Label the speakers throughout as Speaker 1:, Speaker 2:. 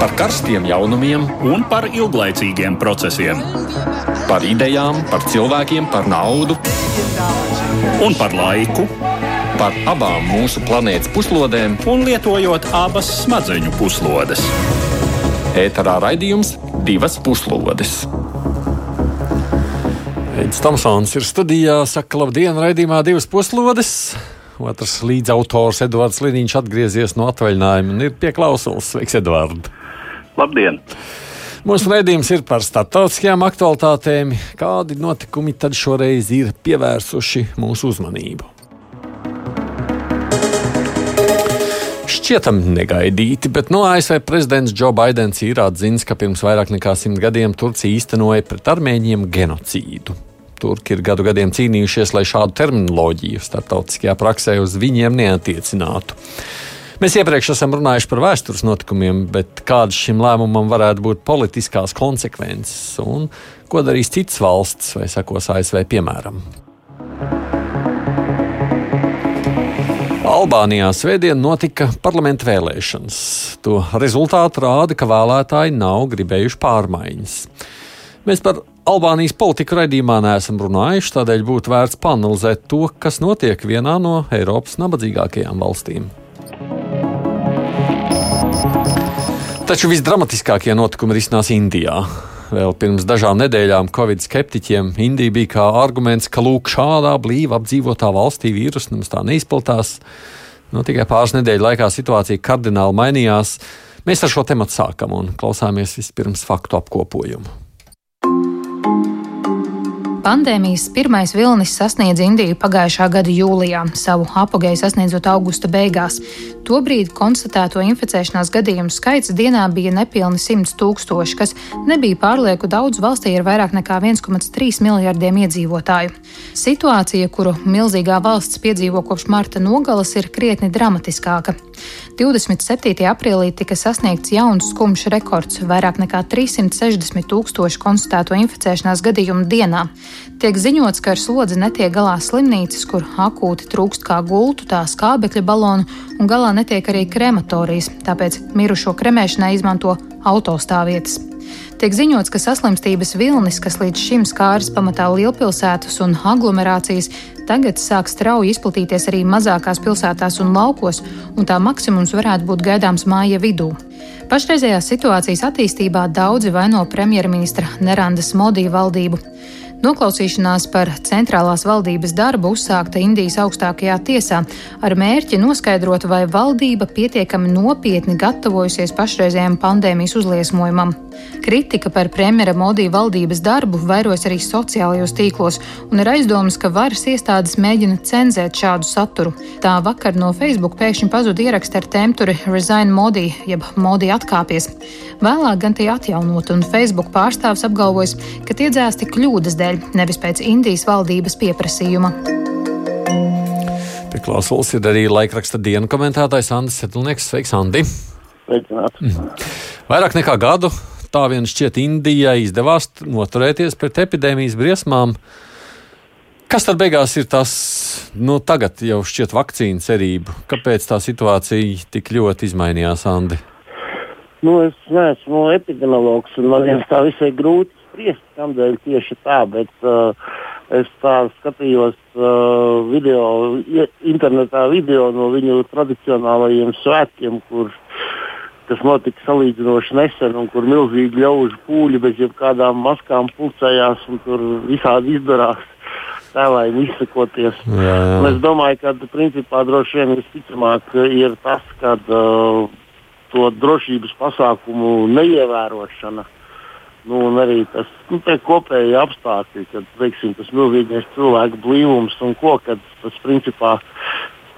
Speaker 1: par karstiem jaunumiem
Speaker 2: un par ilglaicīgiem procesiem.
Speaker 1: Par idejām, par cilvēkiem, par naudu
Speaker 2: un par laiku.
Speaker 1: Par abām mūsu planētas puslodēm,
Speaker 2: un lietojot abas smadzeņu puslodes.
Speaker 1: Ēterā raidījums divas puslodes.
Speaker 3: Edis Tomsons ir studijā, saka, labdien, raidījumā divas puslodes. Otrs līdzautors Edvards Liniņš atgriezies no atvaļinājuma un ir pie klausulas. Sveiks, Edvard!
Speaker 4: Labdien!
Speaker 3: Mūsu raidījums ir par starptautiskajām aktualitātēm. Kādi notikumi tad šoreiz ir pievērsuši mūsu uzmanību? Šķietam negaidīti, bet no ASV prezidents Joe Bidenis ir atzīmis, ka pirms vairāk nekā simt gadiem Turcija īstenoja pret armēņiem genocīdu. Turki ir gadu gadiem cīnījušies, lai šādu terminoloģiju starptautiskajā praksē uz viņiem neatiecinātu. Mēs iepriekš esam runājuši par vēstures notikumiem, bet kādas šim lēmumam varētu būt politiskās konsekvences un ko darīs citas valsts vai sekos ASV piemēram. Albānijā svētdien notika parlamenta vēlēšanas. To rezultātu rāda, ka vēlētāji nav gribējuši pārmaiņas. Mēs par Albānijas politiku raidījumā neesam runājuši, tādēļ būtu vērts panelizēt to, kas notiek vienā no Eiropas nabadzīgākajām valstīm. Taču visdramatiskākie notikumi risinās Indijā. Vēl pirms dažām nedēļām Covid skeptiķiem Indija bija kā arguments, ka lūk, šādā blīvi apdzīvotā valstī vīrusu nemaz tā neizplatās. Nu, tikai pāris nedēļu laikā situācija kardināli mainījās. Mēs ar šo tematu sākam un klausāmies vispirms faktu apkopojumu.
Speaker 5: Pandēmijas pirmais vilnis sasniedza Indiju pagājušā gada jūlijā, savu apgāju sasniedzot augusta beigās. Tobrīd konstatēto inficēšanās gadījumu skaits dienā bija nepilni 100 tūkstoši, kas nebija pārlieku daudz valstī ar vairāk nekā 1,3 miljardiem iedzīvotāju. Situācija, kuru milzīgā valsts piedzīvo kopš marta nogalas, ir krietni dramatiskāka. 27. aprīlī tika sasniegts jauns skumjš rekords - vairāk nekā 360 tūkstoši konstatēto inficēšanās gadījumu dienā. Tiek ziņots, ka ar slodzi netiek galā slimnīcas, kur akūti trūkst kā gultu, tā skābekļa balonu, un galā netiek arī krematorijas, tāpēc mirušo kremēšanai izmanto autostāvvietas. Tiek ziņots, ka saslimstības vilnis, kas līdz šim skāris pamatā lielpilsētas un aglomerācijas, tagad sāk strauji izplatīties arī mazākās pilsētās un laukos, un tā maksimums varētu būt gaidāms māja vidū. Pašreizējās situācijas attīstībā daudzi vaino premjerministra Nerandas Modija valdību. Noklausīšanās par centrālās valdības darbu uzsākta Indijas augstākajā tiesā ar mērķi noskaidrot, vai valdība pietiekami nopietni gatavojusies pašreizējiem pandēmijas uzliesmojumam. Kritika par premjera Modija valdības darbu vairojas arī sociālajos tīklos, un ir aizdomas, ka varas iestādes mēģina cenzēt šādu saturu. Tā vakar no Facebook pēkšņi pazuda ieraksts ar tēmturi Resign Modi, jeb Modi atkāpies. Vēlāk gan tie atjaunot, un Facebook pārstāvs apgalvojas, ka tie dzēsti kļūdas dēļ dēļ, nevis pēc Indijas valdības pieprasījuma.
Speaker 3: Pie klausulas ir arī laikraksta dienu komentētājs Andris Sedlnieks. Sveiks, Andi!
Speaker 4: Sveicināti!
Speaker 3: Mm. Vairāk nekā gadu tā vien šķiet Indijai izdevās noturēties pret epidēmijas briesmām. Kas tad beigās ir tas, nu, tagad jau šķiet vakcīnu cerību? Kāpēc tā situācija tik ļoti izmainījās, Andi?
Speaker 4: Nu, es neesmu epidemiologs, un man liekas, tā visai grūti spriest, kādēļ tieši tā, bet uh, es tā skatījos uh, video, internetā video no viņu tradicionālajiem svētkiem, kur, kas notika salīdzinoši nesen, un kur milzīgi ļaužu pūļi bez jebkādām maskām pulcējās un tur visādi izdarās. Tēlājiem izsakoties. Jā, jā. Un es domāju, ka principā droši vien visticamāk ir tas, ka uh, to drošības pasākumu neievērošana uh, Nu, un arī tas nu, kopēji apstākļi, kad teiksim, tas milzīgais cilvēku blīvums un ko, kad tas principā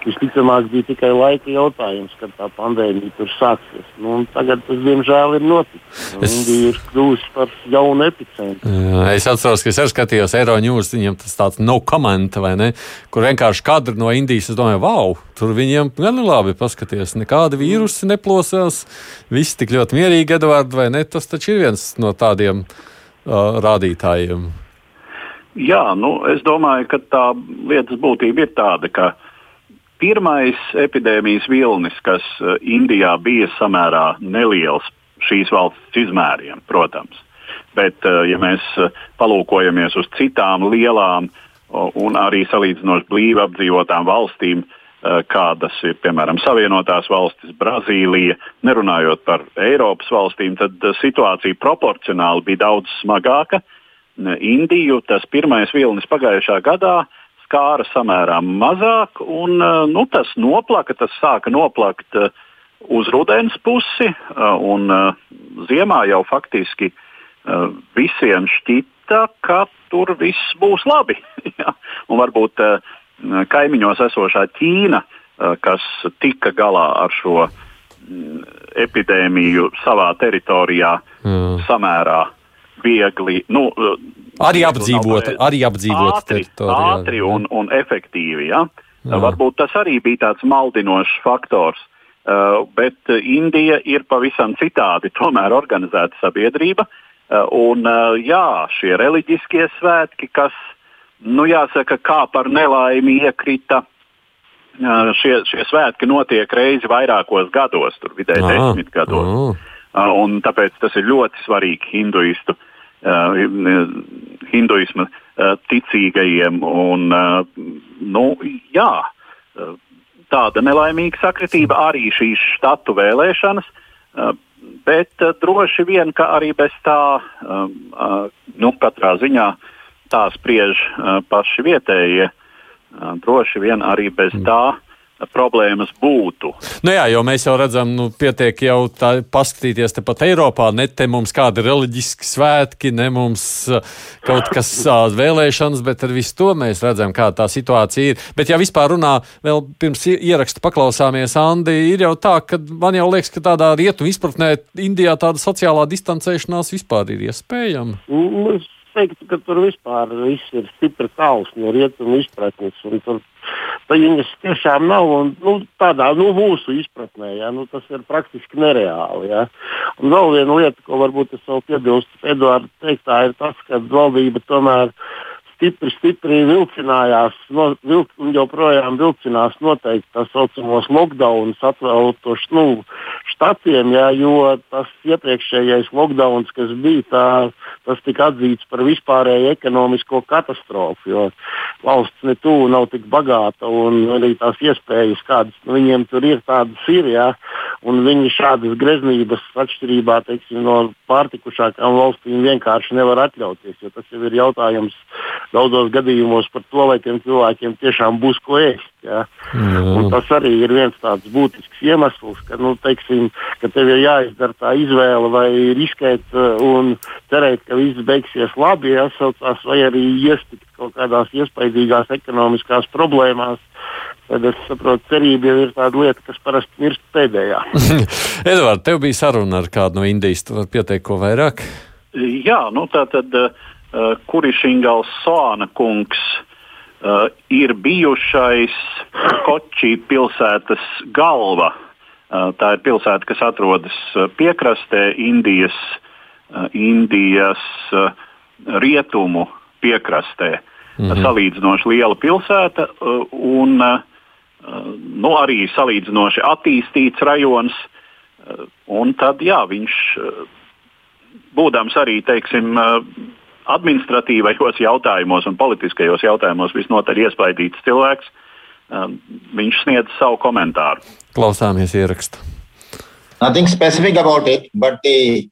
Speaker 4: visticamāk bija tikai laika jautājums, kad tā pandēmija tur sāksies. Nu, tagad tas, diemžēl, ir noticis. Es... Indija ir kļuvusi par jaunu epicentru.
Speaker 3: Jā, es atceros, ka es arī skatījos Eiroņūs, viņiem tas tāds no komenta, vai ne? Kur vienkārši kadri no Indijas, es domāju, wow, tur viņiem gan labi paskaties, nekādi vīrusi neplosās, viss tik ļoti mierīgi, Edvard, vai ne? Tas taču ir viens no tādiem uh, rādītājiem.
Speaker 6: Jā, nu, es domāju, ka tā lietas būtība ir tāda, ka uh, Pirmais epidēmijas vilnis, kas eh, Indijā bija samērā neliels šīs valsts izmēriem, protams. Bet, ja mēs palūkojamies uz citām lielām un arī salīdzinoši blīvi apdzīvotām valstīm, kādas ir piemēram Savienotās valstis, Brazīlija, nerunājot par Eiropas valstīm, tad situācija proporcionāli bija daudz smagāka. Indiju tas pirmais vilnis pagājušā gadā skāra samērā mazāk, un nu, tas noplaka, tas sāka noplakt uh, uz rudens pusi, uh, un ziemā jau faktiski visiem šķita, ka tur viss būs labi. varbūt kaimiņos esošā Ķīna, kas tika galā ar šo mm, epidēmiju savā teritorijā mm. samērā viegli. Nu,
Speaker 3: arī apdzīvot, arī apdzīvot
Speaker 6: ātri, ātri un, un efektīvi. Ja? Jā. Varbūt tas arī bija tāds maldinošs faktors. Uh, bet Indija ir pavisam citādi tomēr organizēta sabiedrība. Uh, un uh, jā, šie reliģiskie svētki, kas, nu jāsaka, kā par nelaimi iekrita, šie, šie svētki notiek reizi vairākos gados, tur vidēji desmit gados. Aha. Un tāpēc tas ir ļoti svarīgi hinduistu, hinduisma ticīgajiem. Un, nu, jā, tāda nelaimīga sakritība, arī šīs štatu vēlēšanas. Uh, bet uh, droši vien, ka arī bez tā, uh, nu, katrā ziņā tā spriež paši vietējie. Droši vien arī bez mm. tā problēmas būtu.
Speaker 3: Nu jā, jo mēs jau redzam, nu, pietiek jau tā paskatīties tepat Eiropā, ne te mums kādi reliģiski svētki, ne mums uh, kaut kas uh, vēlēšanas, bet ar visu to mēs redzam, kā tā situācija ir. Bet ja vispār runā, vēl pirms ieraksta paklausāmies, Andi, ir jau tā, ka man jau liekas, ka tādā rietumu izpratnē Indijā tāda sociālā distancēšanās vispār ir iespējama.
Speaker 4: Mm, es teiktu, ka tur vispār viss ir stipri tāls no rietumu izpratnes. Tur viņas tiešām nav un, nu, tādā nu, mūsu izpratnē. Ja, nu, tas ir praktiski nereāli. Ja. Un vēl viena lieta, ko varbūt es vēl piebilstu Eduarda teiktā, ir tas, ka valdība tomēr stipri, stipri vilcinājās, no, vilk, un joprojām vilcinās noteikti tā saucamos lockdowns atvēlētos nu, štatiem, jā, jo tas iepriekšējais lockdowns, kas bija, tā, tas tika atzīts par vispārēju ekonomisko katastrofu, jo valsts ne tuvu nav tik bagāta un arī tās iespējas, kādas nu, viņiem tur ir, tādas ir, jā, un viņi šādas greznības atšķirībā teiksim, no pārtikušākām valstīm vienkārši nevar atļauties, jo tas jau ir jautājums daudzos gadījumos par to, vai tiem cilvēkiem tiešām būs ko ēst. Ja? Mm. Tas arī ir viens tāds būtisks iemesls, ka, nu, teiksim, ka tev ir jāizdara tā izvēle, vai riskēt uh, un cerēt, ka viss beigsies labi, jāsaucās, vai arī iestikt kaut kādās iespaidīgās ekonomiskās problēmās. Tad es saprotu, cerība jau ir tāda lieta, kas parasti mirst pēdējā.
Speaker 3: Edvards, tev bija saruna ar kādu no Indijas. Tu vari pieteikt ko vairāk?
Speaker 6: Jā, nu tā tad. Uh, uh, Kurišingals Soāna kungs uh, ir bijušais Koči pilsētas galva. Uh, tā ir pilsēta, kas atrodas piekrastē Indijas, Indijas rietumu piekrastē. -hmm. Salīdzinoši liela pilsēta un nu, arī salīdzinoši attīstīts rajons. Uh, un tad jā, viņš, būdams arī teiksim, administratīvajos jautājumos un politiskajos jautājumos visnotaļ iespaidīts cilvēks. Um, viņš sniedz savu komentāru.
Speaker 3: Klausāmies ierakstu.
Speaker 7: Nothing specific about it, but the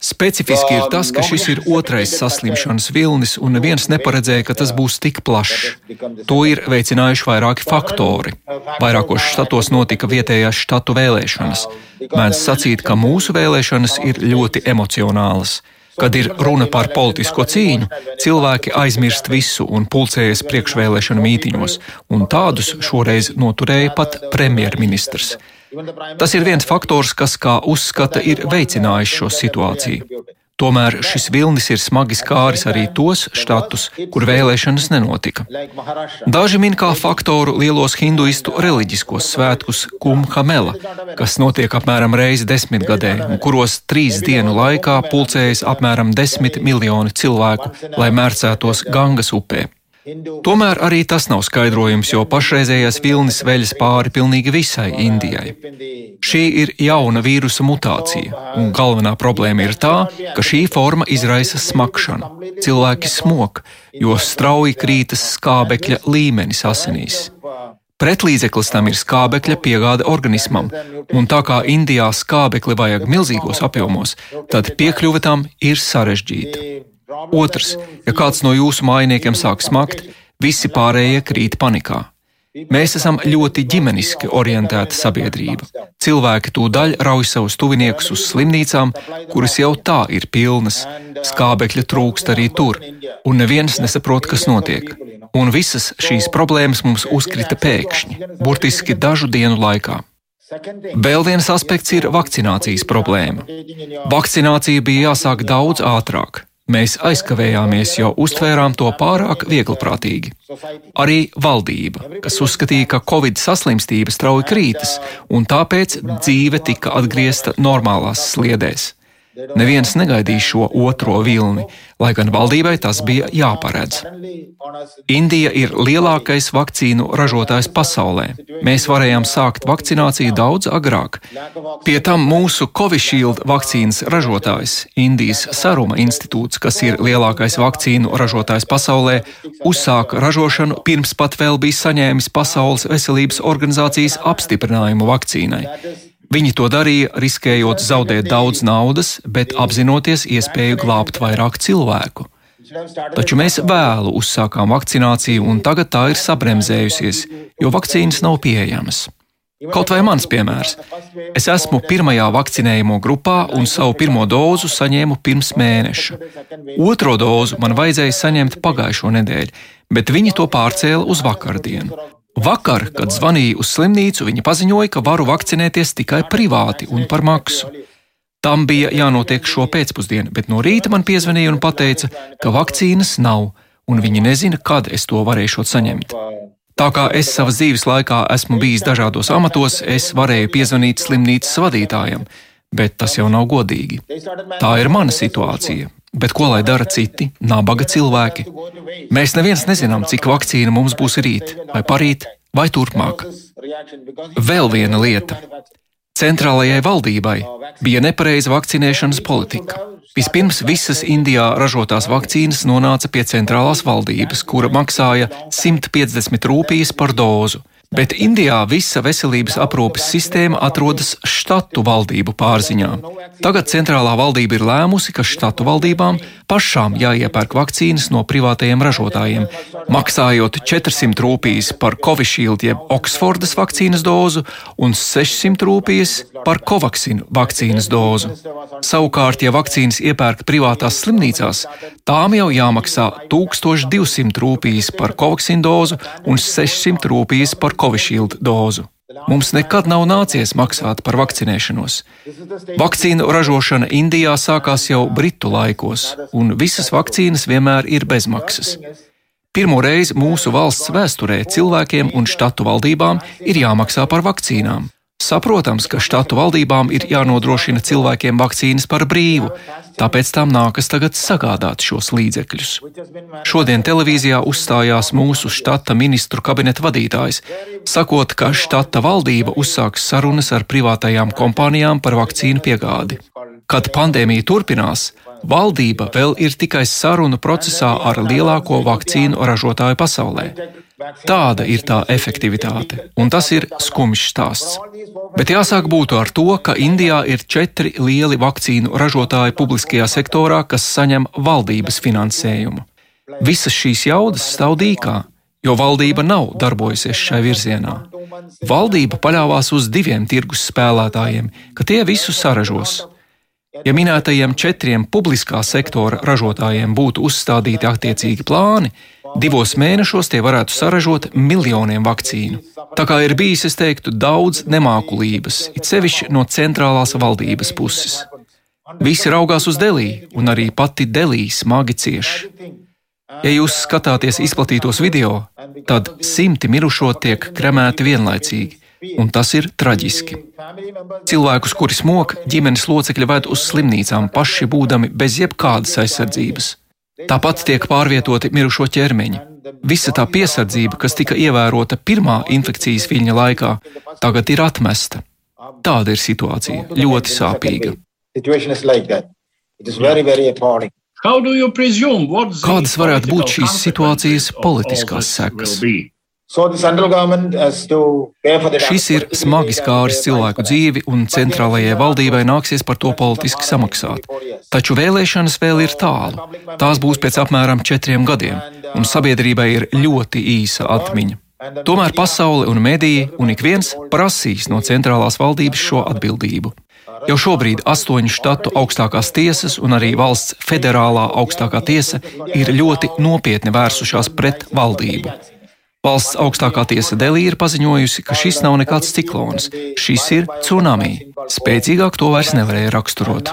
Speaker 8: Specifiski ir tas, ka šis ir otrais saslimšanas vilnis, un neviens neparedzēja, ka tas būs tik plašs. To ir veicinājuši vairāki faktori. Vairākos štatos notika vietējās štatu vēlēšanas. Mēdz sacīt, ka mūsu vēlēšanas ir ļoti emocionālas. Kad ir runa par politisko cīņu, cilvēki aizmirst visu un pulcējas priekšvēlēšanu mītīņos, un tādus šoreiz noturēja pat premjerministrs. Tas ir viens faktors, kas, kā uzskata, ir veicinājis šo situāciju. Tomēr šis vilnis ir smagi skāris arī tos štatus, kur vēlēšanas nenotika. Daži min kā faktoru lielos hinduistu reliģiskos svētkus Kumhamela, kas notiek apmēram reizi desmitgadē, un kuros trīs dienu laikā pulcējas apmēram desmit miljoni cilvēku, lai mērcētos Gangas upē. Tomēr arī tas nav skaidrojums, jo pašreizējais vilnis veļas pāri pilnīgi visai Indijai. Šī ir jauna vīrusa mutācija, un galvenā problēma ir tā, ka šī forma izraisa smakšanu. Cilvēki smok, jo strauji krītas skābekļa līmenis asinīs. Pretlīdzeklis tam ir skābekļa piegāde organismam, un tā kā Indijā skābekli vajag milzīgos apjomos, tad piekļuve tam ir sarežģīta. Otrs, ja kāds no jūsu mājiniekiem sāk smakt, visi pārējie krīt panikā. Mēs esam ļoti ģimeniski orientēta sabiedrība. Cilvēki tūdaļ rauj savus tuviniekus uz slimnīcām, kuras jau tā ir pilnas, skābekļa trūkst arī tur, un neviens nesaprot, kas notiek. Un visas šīs problēmas mums uzkrita pēkšņi, burtiski dažu dienu laikā. Vēl viens aspekts ir vakcinācijas problēma. Vakcinācija bija jāsāk daudz ātrāk. Mēs aizkavējāmies, jo uztvērām to pārāk viegliprātīgi. Arī valdība, kas uzskatīja, ka Covid saslimstība strauji krītas, un tāpēc dzīve tika atgriezta normālās sliedēs. Neviens negaidīja šo otro vilni, lai gan valdībai tas bija jāparedz. Indija ir lielākais vakcīnu ražotājs pasaulē. Mēs varējām sākt vakcināciju daudz agrāk. Pie tam mūsu Covishield vakcīnas ražotājs, Indijas Saruma institūts, kas ir lielākais vakcīnu ražotājs pasaulē, uzsāka ražošanu pirms pat vēl bija saņēmis Pasaules veselības organizācijas apstiprinājumu vakcīnai. Viņi to darīja, riskējot zaudēt daudz naudas, bet apzinoties iespēju glābt vairāk cilvēku. Taču mēs vēlu uzsākām vakcināciju, un tagad tā ir sabremzējusies, jo vakcīnas nav pieejamas. Kaut vai mans piemērs. Es esmu pirmajā vakcinējuma grupā un savu pirmo dozu saņēmu pirms mēneša. Otro dozu man vajadzēja saņemt pagājušo nedēļu, bet viņi to pārcēla uz vakardienu. Vakar, kad zvanīju uz slimnīcu, viņi paziņoja, ka varu vakcinēties tikai privāti un par maksu. Tam bija jānotiek šo pēcpusdienu, bet no rīta man piezvanīja un teica, ka vakcīnas nav, un viņi nezina, kad es to varēšu saņemt. Tā kā es savas dzīves laikā esmu bijis dažādos amatos, es varēju piezvanīt slimnīcas vadītājam, bet tas jau nav godīgi. Tā ir mana situācija. Bet ko lai dara citi, nabaga cilvēki? Mēs neviens nezinām, cik vakcīna mums būs rīt, vai parīt, vai turpmāk. Vēl viena lieta. Centrālajai valdībai bija nepareiza vakcinēšanas politika. Vispirms visas Indijā ražotās vakcīnas nonāca pie centrālās valdības, kura maksāja 150 rūpijas par dozu. Bet Indijā visa veselības aprūpes sistēma atrodas štatu valdību pārziņā. Tagad centrālā valdība ir lēmusi, ka štatu valdībām pašām jāiepērk vakcīnas no privātajiem ražotājiem, maksājot 400 rūpijas par Covishield jeb Oksfordas vakcīnas dozu un 600 rūpijas par Covaxin vakcīnas dozu. Savukārt, ja vakcīnas iepērk privātās slimnīcās, tām jau jāmaksā 1200 rūpijas par Covaxin dozu un 600 rūpijas par Covishield dozu. Mums nekad nav nācies maksāt par vakcinēšanos. Vakcīnu ražošana Indijā sākās jau Britu laikos, un visas vakcīnas vienmēr ir bezmaksas. Pirmo reizi mūsu valsts vēsturē cilvēkiem un štatu valdībām ir jāmaksā par vakcīnām. Saprotams, ka štatu valdībām ir jānodrošina cilvēkiem vakcīnas par brīvu, tāpēc tām nākas tagad sagādāt šos līdzekļus. Šodien televīzijā uzstājās mūsu štata ministru kabineta vadītājs, sakot, ka štata valdība uzsāks sarunas ar privātajām kompānijām par vakcīnu piegādi. Kad pandēmija turpinās, valdība vēl ir tikai sarunu procesā ar lielāko vakcīnu ražotāju pasaulē. Tāda ir tā efektivitāte, un tas ir skumjš stāsts. Bet jāsāk būtu ar to, ka Indijā ir četri lieli vakcīnu ražotāji publiskajā sektorā, kas saņem valdības finansējumu. Visas šīs jaudas stāv dīkā, jo valdība nav darbojusies šai virzienā. Valdība paļāvās uz diviem tirgus spēlētājiem, ka tie visu saražos. Ja minētajiem četriem publiskā sektora ražotājiem būtu uzstādīti attiecīgi plāni, Divos mēnešos tie varētu saražot miljoniem vakcīnu. Tā kā ir bijis, es teiktu, daudz nemākulības, it sevišķi no centrālās valdības puses. Visi raugās uz Delī, un arī pati Delī smagi cieš. Ja jūs skatāties izplatītos video, tad simti mirušo tiek kremēti vienlaicīgi, un tas ir traģiski. Cilvēkus, kuri smok, ģimenes locekļi ved uz slimnīcām paši būdami bez jebkādas aizsardzības. Tāpat tiek pārvietoti mirušo ķermeņi. Visa tā piesardzība, kas tika ievērota pirmā infekcijas viļņa laikā, tagad ir atmesta. Tāda ir situācija. Ļoti sāpīga. Kādas varētu būt šīs situācijas politiskās sekas? Šis ir smagi skāris cilvēku dzīvi, un centrālajai valdībai nāksies par to politiski samaksāt. Taču vēlēšanas vēl ir tālu. Tās būs pēc apmēram četriem gadiem, un sabiedrībai ir ļoti īsa atmiņa. Tomēr pasaule un mediji un ik viens prasīs no centrālās valdības šo atbildību. Jau šobrīd astoņu štatu augstākās tiesas un arī valsts federālā augstākā tiesa ir ļoti nopietni vērsušās pret valdību. Valsts augstākā tiesa Delī ir paziņojusi, ka šis nav nekāds ciklons, šis ir tsunami. Spēcīgāk to vairs nevarēja raksturot.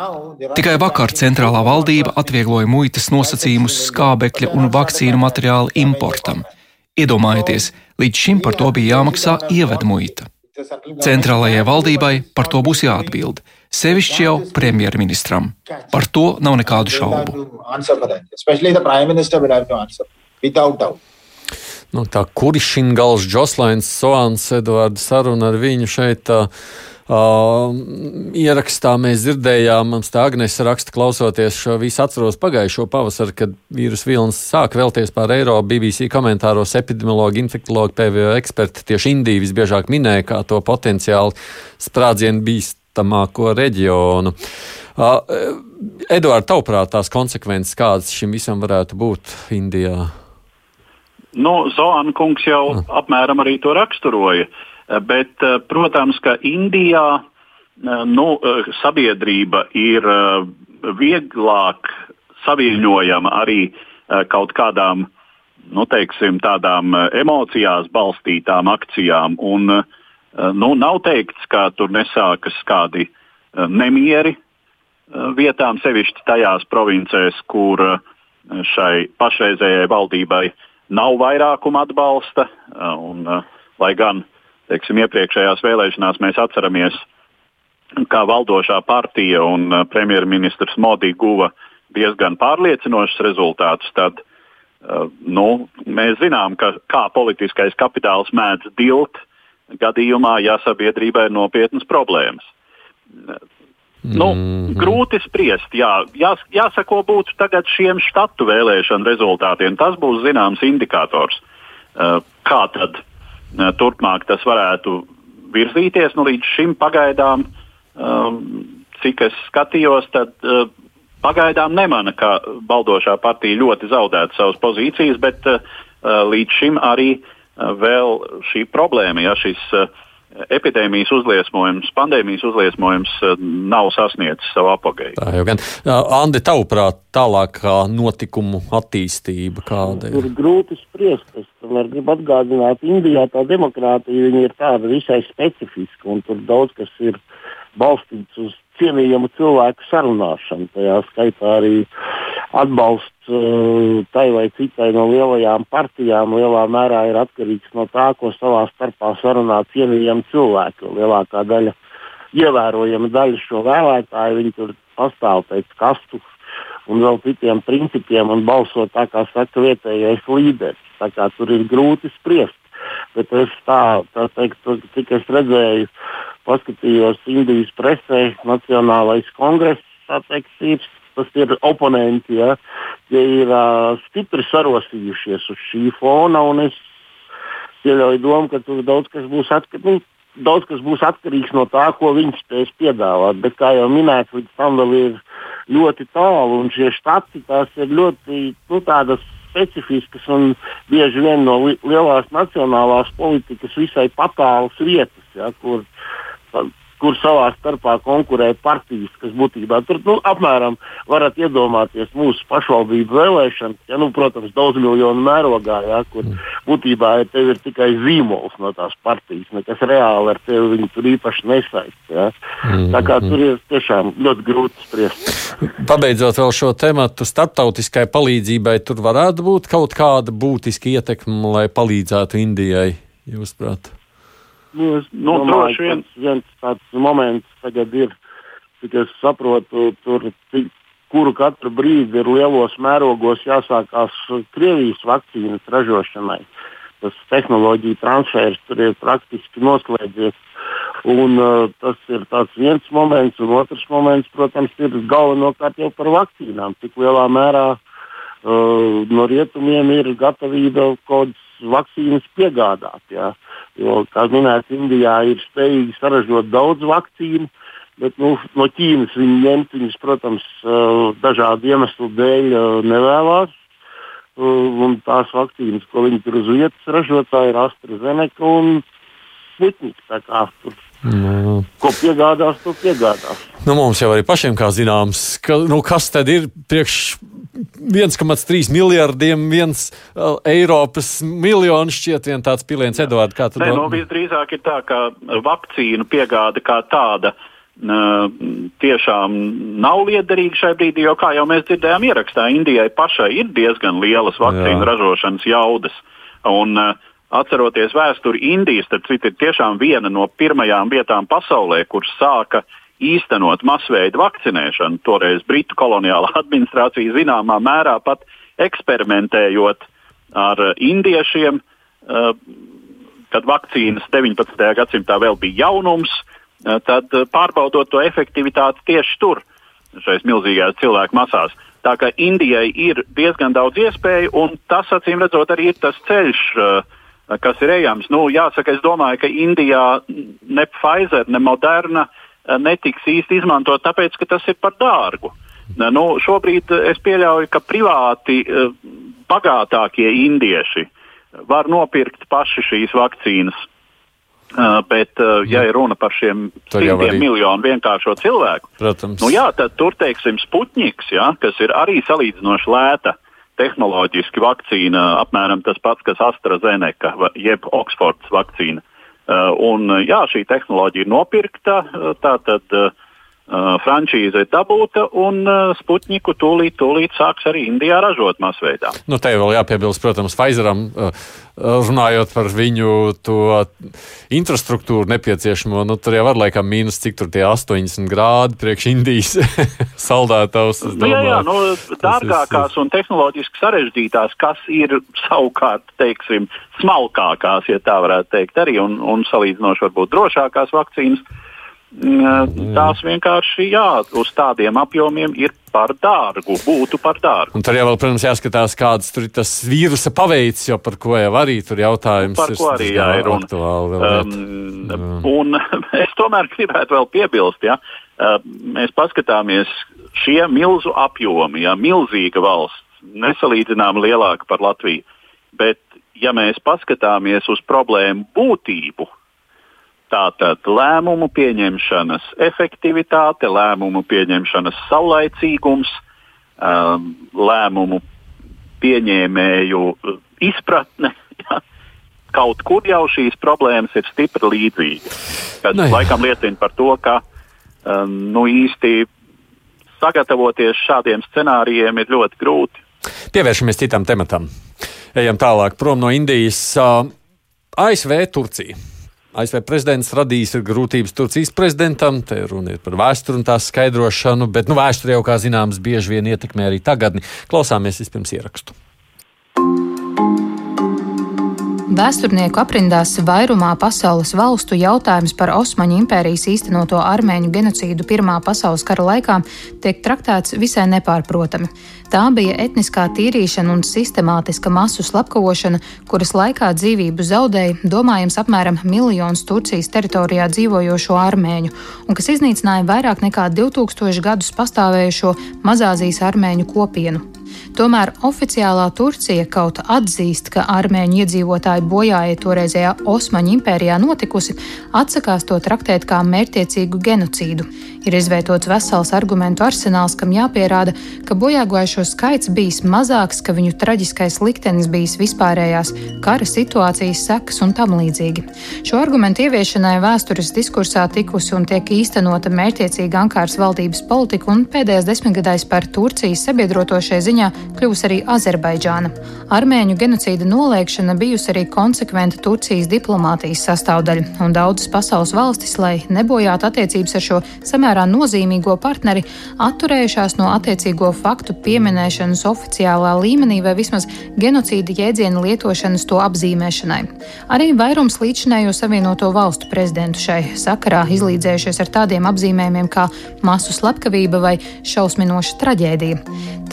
Speaker 8: Tikai vakar centrālā valdība atviegloja muitas nosacījumus skābekļa un vakcīnu materiālu importam. Iedomājieties, līdz šim par to bija jāmaksā ievedmuita. Centrālajai valdībai par to būs jāatbild, sevišķi jau premjerministram. Par to nav nekādu šaubu.
Speaker 3: Nu, tā Kurišingals, Joslains, Soans, Eduards saruna ar viņu šeit. Tā, Uh, ierakstā mēs dzirdējām, mums tā Agnēs raksta, klausoties šo visu atceros pagājušo pavasaru, kad vīrusu vilnis sāk vēlties pār Eiropu. BBC komentāros epidemiologi, infektologi, PVO eksperti tieši Indiju visbiežāk minēja kā to potenciāli sprādzienu bīstamāko reģionu. Uh, Eduard, tavuprāt, tās konsekvences kādas šim visam varētu būt Indijā?
Speaker 6: Nu, Zoana kungs jau mm. apmēram arī to raksturoja. Bet, eh, protams, ka Indijā eh, nu, eh, sabiedrība ir vieglāk saviņojama arī kaut kādām nu, teiksim, tādām emocijās balstītām akcijām. Un, nu, nav teikts, ka tur nesākas kādi nemieri vietām, sevišķi tajās provincēs, kur šai pašreizējai valdībai uh, nav vairākuma atbalsta. Un, lai gan teiksim, iepriekšējās vēlēšanās mēs atceramies, kā valdošā partija un premjerministrs Modi guva diezgan pārliecinošus rezultātus, tad nu, mēs zinām, ka, kā politiskais kapitāls mēdz dilt gadījumā, ja sabiedrībai ir nopietnas problēmas. Nu, mm -hmm. Grūti spriest. Jā, jās, jāsako būtu tagad šiem štatu vēlēšanu rezultātiem. Tas būs zināms indikators, uh, kā tad uh, turpmāk tas varētu virzīties. Nu, līdz šim pagaidām, um, cik es skatījos, tad uh, pagaidām nemana, ka valdošā partija ļoti zaudētu savas pozīcijas, bet līdz šim arī vēl šī problēma, ja šis uh, epidēmijas uzliesmojums, pandēmijas uzliesmojums eh, nav sasniedzis savu apgāju.
Speaker 3: Tā jau gan. Andi, tavuprāt, tālākā notikumu attīstība kāda
Speaker 4: ir? Ir grūti spriest. Es tomēr gribu atgādināt, Indijā tā demokrātija ir tāda visai specifiska, un tur daudz kas ir balstīts uz cienījamu cilvēku sarunāšanu. Tajā skaitā arī atbalsts tai vai citai no lielajām partijām lielā mērā ir atkarīgs no tā, ko savā starpā sarunā cienījami cilvēki. Lielākā daļa, ievērojama daļa šo vēlētāju, viņi tur pastāv pēc kastu un vēl citiem principiem un balso tā, kā saka vietējais līderis. Tā kā tur ir grūti spriest. Bet es tā, tā teikt, cik es redzēju, paskatījos Indijas presē, Nacionālais kongress, teikt, ir, tas ir oponenti, ja, tie ir uh, stipri sarosījušies uz šī fona, un es pieļauju domu, ka tur daudz kas būs atkarīgs. Nu, Daudz kas būs atkarīgs no tā, ko viņš spēs piedāvāt. Bet, kā jau minēts, līdz tam vēl ir ļoti tālu. Un šie štati ir ļoti nu, tādas specifiskas un bieži vien no li lielās nacionālās politikas visai patālas vietas, ja, kur kur savā starpā konkurē partijas, kas būtībā tur nu, apmēram varat iedomāties mūsu pašvaldību vēlēšanas, ja, nu, protams, daudz miljonu mērogā, ja, kur mm. būtībā ja tev ir tikai zīmols no tās partijas, nekas reāli ar tevi viņu tur īpaši nesaist. Ja. Mm. Tā kā tur ir tiešām ļoti grūti spriest.
Speaker 3: Pabeidzot vēl šo tematu, starptautiskai palīdzībai tur varētu būt kaut kāda būtiska ietekme, lai palīdzētu Indijai, jūsuprāt?
Speaker 4: Nu, es nu, domāju, viens, viens tāds moments tagad ir, cik es saprotu, tur kuru katru brīdi ir lielos mērogos jāsākās Krievijas vakcīnas ražošanai. Tas tehnoloģija transfers tur ir praktiski noslēdzies. Un, uh, tas ir viens moments, un otrs moments, protams, ir galvenokārt jau par vakcīnām. Cik lielā mērā uh, no rietumiem ir gatavība kaut kādas vakcīnas piegādāt. Jā. Jo, kā minēts, Indijā ir spējīgi saražot daudz vakcīnu, bet nu, no Ķīnas viņi ņemt viņas, protams, dažādu iemeslu dēļ nevēlas. Un tās vakcīnas, ko viņi tur uz vietas ražotāji, ir AstraZeneca un Sputnik. Nu. Ko piegādās, to piegādās.
Speaker 3: Nu, mums jau arī pašiem, kā zināms, ka, nu, kas tad ir priekš 1,3 miljardiem, viens uh, Eiropas miljonu šķiet, viens tāds piliens, Edvards. Kā tu
Speaker 6: domā? Nu, visdrīzāk ir tā, ka vakcīnu piegāde kā tāda. Uh, tiešām nav liederīga šai brīdī, jo, kā jau mēs dzirdējām, ierakstā Indijai pašai ir diezgan lielas vakcīnu Jā. ražošanas jaudas. Un, uh, atceroties vēsturi, Indijas, tad citi ir tiešām viena no pirmajām vietām pasaulē, kur sāka uh, īstenot masveida vakcinēšanu. Toreiz Britu koloniālā administrācija zināmā mērā pat eksperimentējot ar indiešiem, eh, kad vakcīnas 19. gadsimtā vēl bija jaunums, eh, tad pārbaudot to efektivitāti tieši tur, šais milzīgajās cilvēku masās. Tā kā Indijai ir diezgan daudz iespēju, un tas, acīm redzot, arī ir tas ceļš, eh, kas ir ejams. Nu, jāsaka, es domāju, ka Indijā ne Pfizer, ne Moderna uh, netiks īsti izmantot, tāpēc, ka tas ir par dārgu. Eh, nu, šobrīd eh, es pieļauju, ka privāti bagātākie indieši var nopirkt paši šīs vakcīnas. Bet, ja ir runa par šiem simtiem arī... miljonu vienkāršo cilvēku,
Speaker 3: Protams.
Speaker 6: nu jā, tad tur, teiksim, Sputniks, ja, kas ir arī salīdzinoši lēta tehnoloģiski vakcīna, apmēram tas pats, kas AstraZeneca jeb Oksfords vakcīna. Uh, un, jā, šī tehnoloģija ir nopirkta, uh, tātad uh, frančīze ir dabūta, un Sputniku tūlīt, tūlīt sāks arī Indijā ražot masveidā.
Speaker 3: Nu, te vēl jāpiebilst, protams, Pfizeram, runājot par viņu to infrastruktūru nepieciešamo, nu, tur jau var laikam mīnus, cik tur tie 80 grādi priekš Indijas saldētavs.
Speaker 6: Nu, jā, jā, nu, dārgākās ir... un tehnoloģiski sarežģītās, kas ir savukārt, teiksim, smalkākās, ja tā varētu teikt, arī un, un salīdzinoši varbūt drošākās vakcīnas tās vienkārši jā, uz tādiem apjomiem ir par dārgu, būtu par dārgu.
Speaker 3: Un tur jau, vēl, protams, jāskatās, kāds tur ir tas vīrusa paveids, jo par ko jau arī tur jautājums
Speaker 6: par
Speaker 3: ir.
Speaker 6: Ko arī jā, ir un, aktuāli, um, un es tomēr gribētu vēl piebilst, ja, mēs paskatāmies šie milzu apjomi, ja, milzīga valsts, nesalīdzinām lielāka par Latviju, bet ja mēs paskatāmies uz problēmu būtību, Tātad lēmumu pieņemšanas efektivitāte, lēmumu pieņemšanas saulaicīgums, um, lēmumu pieņēmēju izpratne. Ja, kaut kur jau šīs problēmas ir stipri līdzīgas. Tas ne. laikam liecina par to, ka um, nu, īsti sagatavoties šādiem scenārijiem ir ļoti grūti.
Speaker 3: Pievēršamies citam tematam. Ejam tālāk prom no Indijas. Uh, ASV, Turcija. ASV prezidents radīs grūtības Turcijas prezidentam. Te runa ir par vēsturi un tās skaidrošanu, bet nu, vēsture jau, kā zināms, bieži vien ietekmē arī tagadni. Klausāmies vispirms ierakstu.
Speaker 5: Vēsturnieku aprindās vairumā pasaules valstu jautājums par Osmaņu impērijas īstenoto armēņu genocīdu Pirmā pasaules kara laikā tiek traktēts visai nepārprotami. Tā bija etniskā tīrīšana un sistemātiska masu slepkavošana, kuras laikā dzīvību zaudēja, domājams, apmēram miljons Turcijas teritorijā dzīvojošo armēņu, un kas iznīcināja vairāk nekā 2000 gadus pastāvējušo Mazāzijas armēņu kopienu. Tomēr oficiālā Turcija kaut atzīst, ka armēņu iedzīvotāju bojāja toreizējā Osmaņu impērijā notikusi, atsakās to traktēt kā mērķiecīgu genocīdu. Ir izveidots vesels argumentu arsenāls, kam jāpierāda, ka bojāgājušo skaits bijis mazāks, ka viņu traģiskais liktenis bijis vispārējās kara situācijas sekas un tam līdzīgi. Šo argumentu ieviešanai vēstures diskursā tikusi un tiek īstenota mērķiecīga Ankāras valdības politika, un pēdējais desmitgadais par Turcijas sabiedroto šai ziņā kļūs arī Azerbaidžāna. Armēņu genocīda noliekšana bijusi arī konsekventa Turcijas diplomātijas sastāvdaļa, un daudzas pasaules valstis, lai nebojātu attiecības ar šo samērā nozīmīgo partneri, atturējušās no attiecīgo faktu pieminēšanas oficiālā līmenī vai vismaz genocīda jēdziena lietošanas to apzīmēšanai. Arī vairums līdzinējo Savienoto valstu prezidentu šai sakarā izlīdzējušies ar tādiem apzīmējumiem kā masu slepkavība vai šausminoša traģēdija.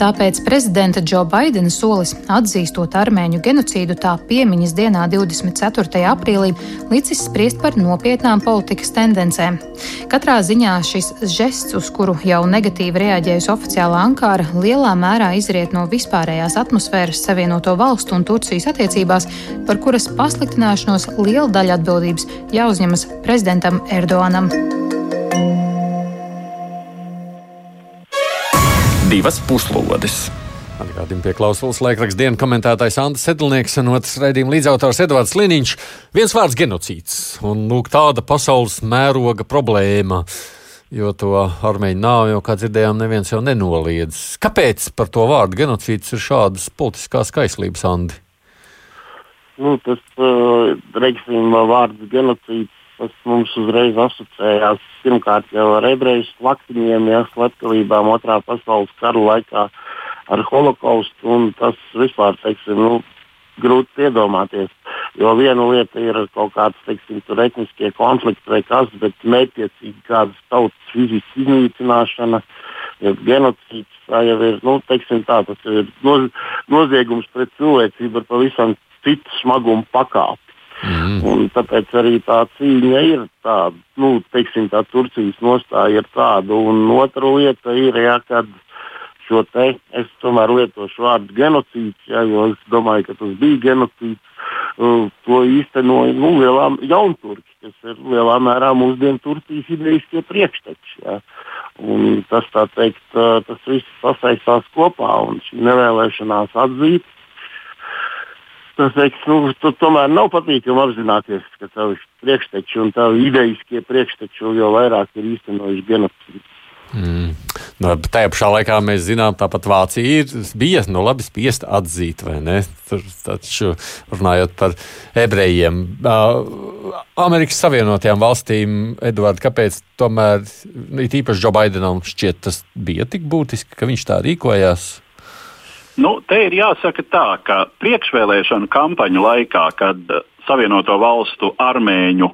Speaker 5: Tāpēc prezidenta Džo Baidena solis atzīstot armēņu genocīdu tā piemiņas dienā 24. aprīlī licis spriest par nopietnām politikas tendencēm. Katrā ziņā šis žests, uz kuru jau negatīvi reaģējusi oficiālā Ankara, lielā mērā izriet no vispārējās atmosfēras Savienoto valstu un Turcijas attiecībās, par kuras pasliktināšanos liela daļa atbildības jāuzņemas prezidentam Erdoganam.
Speaker 1: Divas puslodes.
Speaker 3: Atgādījumi pie klausulas laikraksta dienas komentētājs Andris Sedlnieks un otrs raidījuma līdzautors Edvards Liniņš. Viens vārds - genocīds. Un lūk, tāda pasaules mēroga problēma. Jo to armēņu nav, jau kā dzirdējām, neviens jau nenoliedz. Kāpēc par to vārdu genocīds ir šādas politiskās kaislības, Andi?
Speaker 4: Nu, tas, uh, reiksim, vārds genocīds tas mums uzreiz asociējās pirmkārt jau ar ebreju slaktiņiem, ja slepkavībām otrā pasaules kara laikā ar holokaustu. Tas vispār, teiksim, nu, grūti iedomāties. Jo viena lieta ir kaut kāds teiksim, etniskie konflikti vai kas, bet mērķiecīgi kādas tautas fiziskas iznīcināšana, genocīds, tā jau ir, nu, teiksim, tā, tas ir noz, noziegums pret cilvēcību ar pavisam citu smagumu pakāpi. Mm. Un tāpēc arī tā cīņa ir tāda, nu, teiksim, tā Turcijas nostāja ir tāda. Un otra lieta ir, ja, kad šo te es tomēr lietošu vārdu genocīds, ja, jo es domāju, ka tas bija genocīds. Uh, to īstenoja nu, lielā jaunturki, kas ir lielā mērā mūsdienu Turcijas idejas priekšteči. Tas, tā teikt, uh, tas viss sasaistās kopā un šī nevēlēšanās atzīt tas teiks, nu, tu, tomēr nav patīkami apzināties, ka tavi priekšteči un tavi idejiskie priekšteči jau vairāk ir īstenojuši genocīdu.
Speaker 3: Mm. Nu, tajā pašā laikā mēs zinām, tāpat Vācija ir, bija nu, labi spiesta atzīt, vai ne? Tur, taču, runājot par ebrejiem. Uh, Amerikas Savienotajām valstīm, Edvards, kāpēc tomēr, it īpaši Džo Baidenam, šķiet, tas bija tik būtiski, ka viņš tā rīkojās?
Speaker 6: Nu, te ir jāsaka tā, ka priekšvēlēšanu kampaņu laikā, kad Savienoto valstu armēņu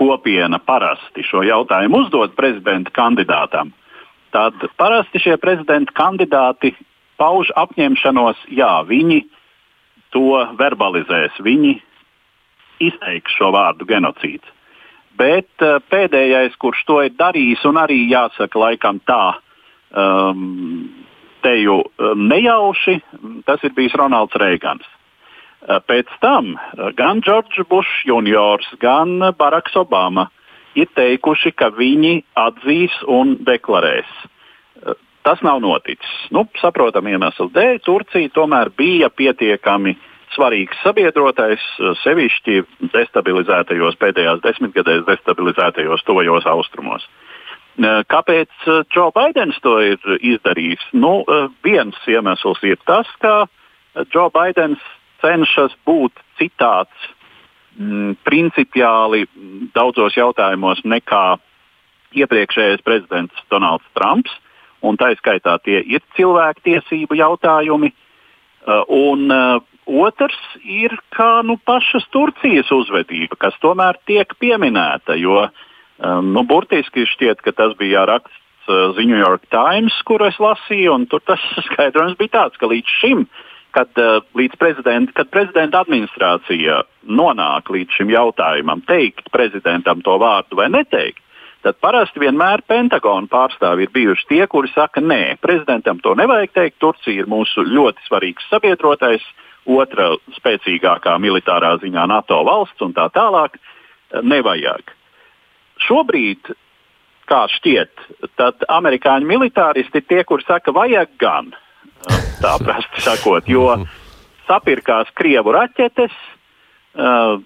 Speaker 6: kopiena parasti šo jautājumu uzdod prezidenta kandidātam, tad parasti šie prezidenta kandidāti pauž apņemšanos, jā, viņi to verbalizēs, viņi izteiks šo vārdu genocīds. Bet uh, pēdējais, kurš to ir darījis, un arī jāsaka, laikam tā, um, teju um, nejauši, tas ir bijis Ronalds Reigans. Uh, pēc tam uh, gan Džordžs Bušs juniors, gan Baraks Obama ir teikuši, ka viņi atzīs un deklarēs. Uh, tas nav noticis. Nu, saprotam iemeslu dēļ, Turcija tomēr bija pietiekami svarīgs sabiedrotais, sevišķi destabilizētajos pēdējās desmitgadēs, destabilizētajos tojos austrumos. Uh, Kāpēc Džo Baidens to ir izdarījis? Nu, viens iemesls ir tas, ka Džo Baidens cenšas būt citāds m, principiāli daudzos jautājumos nekā iepriekšējais prezidents Donalds Trumps. Tā izskaitā tie ir cilvēktiesību jautājumi. Un otrs ir kā nu, pašas Turcijas uzvedība, kas tomēr tiek pieminēta. Jo uh, Um, nu, burtiski šķiet, ka tas bija raksts uh, The New York Times, kuru es lasīju, un tur tas skaidrojums bija tāds, ka līdz šim, kad, uh, līdz prezidenta, kad prezidenta administrācija nonāk līdz šim jautājumam, teikt prezidentam to vārdu vai neteikt, tad parasti vienmēr Pentagona pārstāvji ir bijuši tie, kuri saka, nē, prezidentam to nevajag teikt, Turcija ir mūsu ļoti svarīgs sabiedrotais, otra spēcīgākā militārā ziņā NATO valsts un tā tālāk. Nevajag. Šobrīd, kā šķiet, amerikāņu militāristi ir tie, kur saka, vajag gan, tā prasti sakot, jo sapirkās krievu raķetes, uh,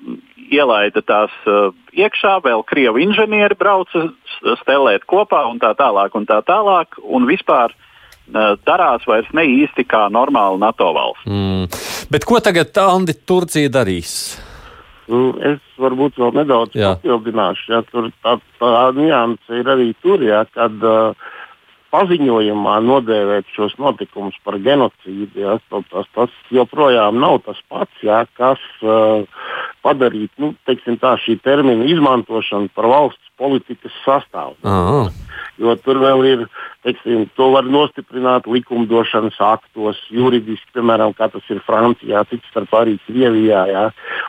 Speaker 6: ielaida tās uh, iekšā, vēl krievu inženieri brauca stelēt kopā un tā tālāk. Un tā tālāk un vispār darās vairs ne īsti kā normāla NATO valsts.
Speaker 3: Mm. Bet ko tagad Andi Turcija darīs?
Speaker 4: Nu, es varbūt vēl nedaudz
Speaker 3: Jā.
Speaker 4: papildināšu. Ja, tur tā, tā nianse ir arī tur, ja, kad uh, paziņojumā nodēvēt šos notikumus par genocīdu. Ja, tas, tas, joprojām nav tas pats, ja, kas uh, padarīt nu, tā, šī termina izmantošanu par valsts politikas sastāvdaļu. Jo tur vēl ir, teiksim, to var nostiprināt likumdošanas aktos, juridiski, piemēram, kā tas ir Francijā, cits starp arī Krievijā. Jā.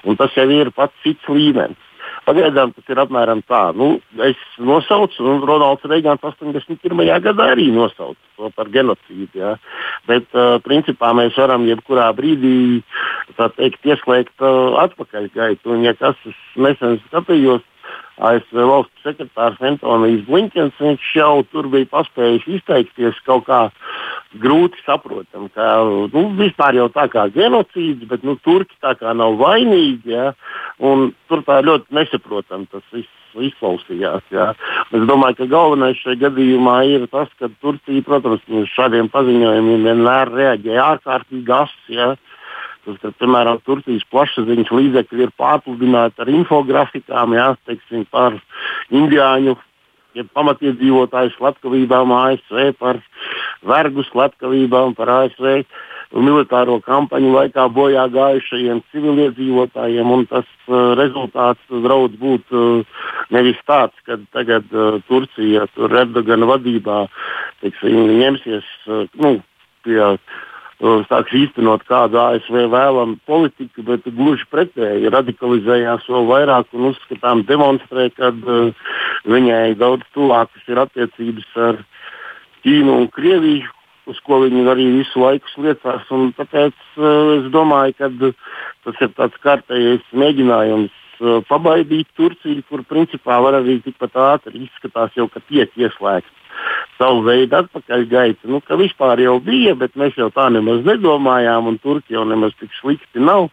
Speaker 4: Un tas jau ir pats cits līmenis. Pagaidām tas ir apmēram tā. Nu, es nosaucu, un Ronalds Reigans 81. gadā arī nosauca to par genocīdu. Ja. Bet, uh, principā, mēs varam jebkurā brīdī teikt, ieslēgt uh, atpakaļgaitu. Un, ja kas nesen skatījos, ASV valsts sekretārs Antonijs Blinkens, viņš jau tur bija paspējis izteikties kaut kā grūti saprotam, ka nu, vispār jau tā kā genocīds, bet nu, turki tā kā nav vainīgi. Ja, tur tā ļoti nesaprotam tas viss izklausījās. Jā. Es domāju, ka galvenais šajā gadījumā ir tas, ka Turcija, protams, uz šādiem paziņojumiem vienmēr reaģē ārkārtīgi asi. Jā. Tas, ka, piemēram, Turcijas plašsaziņas līdzekļi ir pārpludināti ar infografikām jā, teiksim, par indiāņu ja pamatiedzīvotāju slepkavībām ASV, par vergu slepkavībām, par ASV militāro kampaņu laikā bojā gājušajiem civiliedzīvotājiem. Tas uh, rezultāts draudz būt uh, nevis tāds, ka tagad uh, Turcija tur Erdogana vadībā teiksim, ņemsies uh, nu, pie sāks īstenot kādu ASV vēlamu politiku, bet gluži pretēji radikalizējās vēl vairāk un uzskatām demonstrē, ka uh, viņai daudz tuvākas ir attiecības ar Ķīnu un Krieviju, uz ko viņi arī visu laiku sliecās. Tāpēc uh, es domāju, ka tas ir tāds kārtējs mēģinājums pabaidīt Turciju, kur principā var arī tikpat ātri izskatās jau, ka tiek ieslēgts savu veidu atpakaļgaita. Nu, vispār jau bija, bet mēs jau tā nemaz nedomājām, un Turcija jau nemaz tik slikti nav.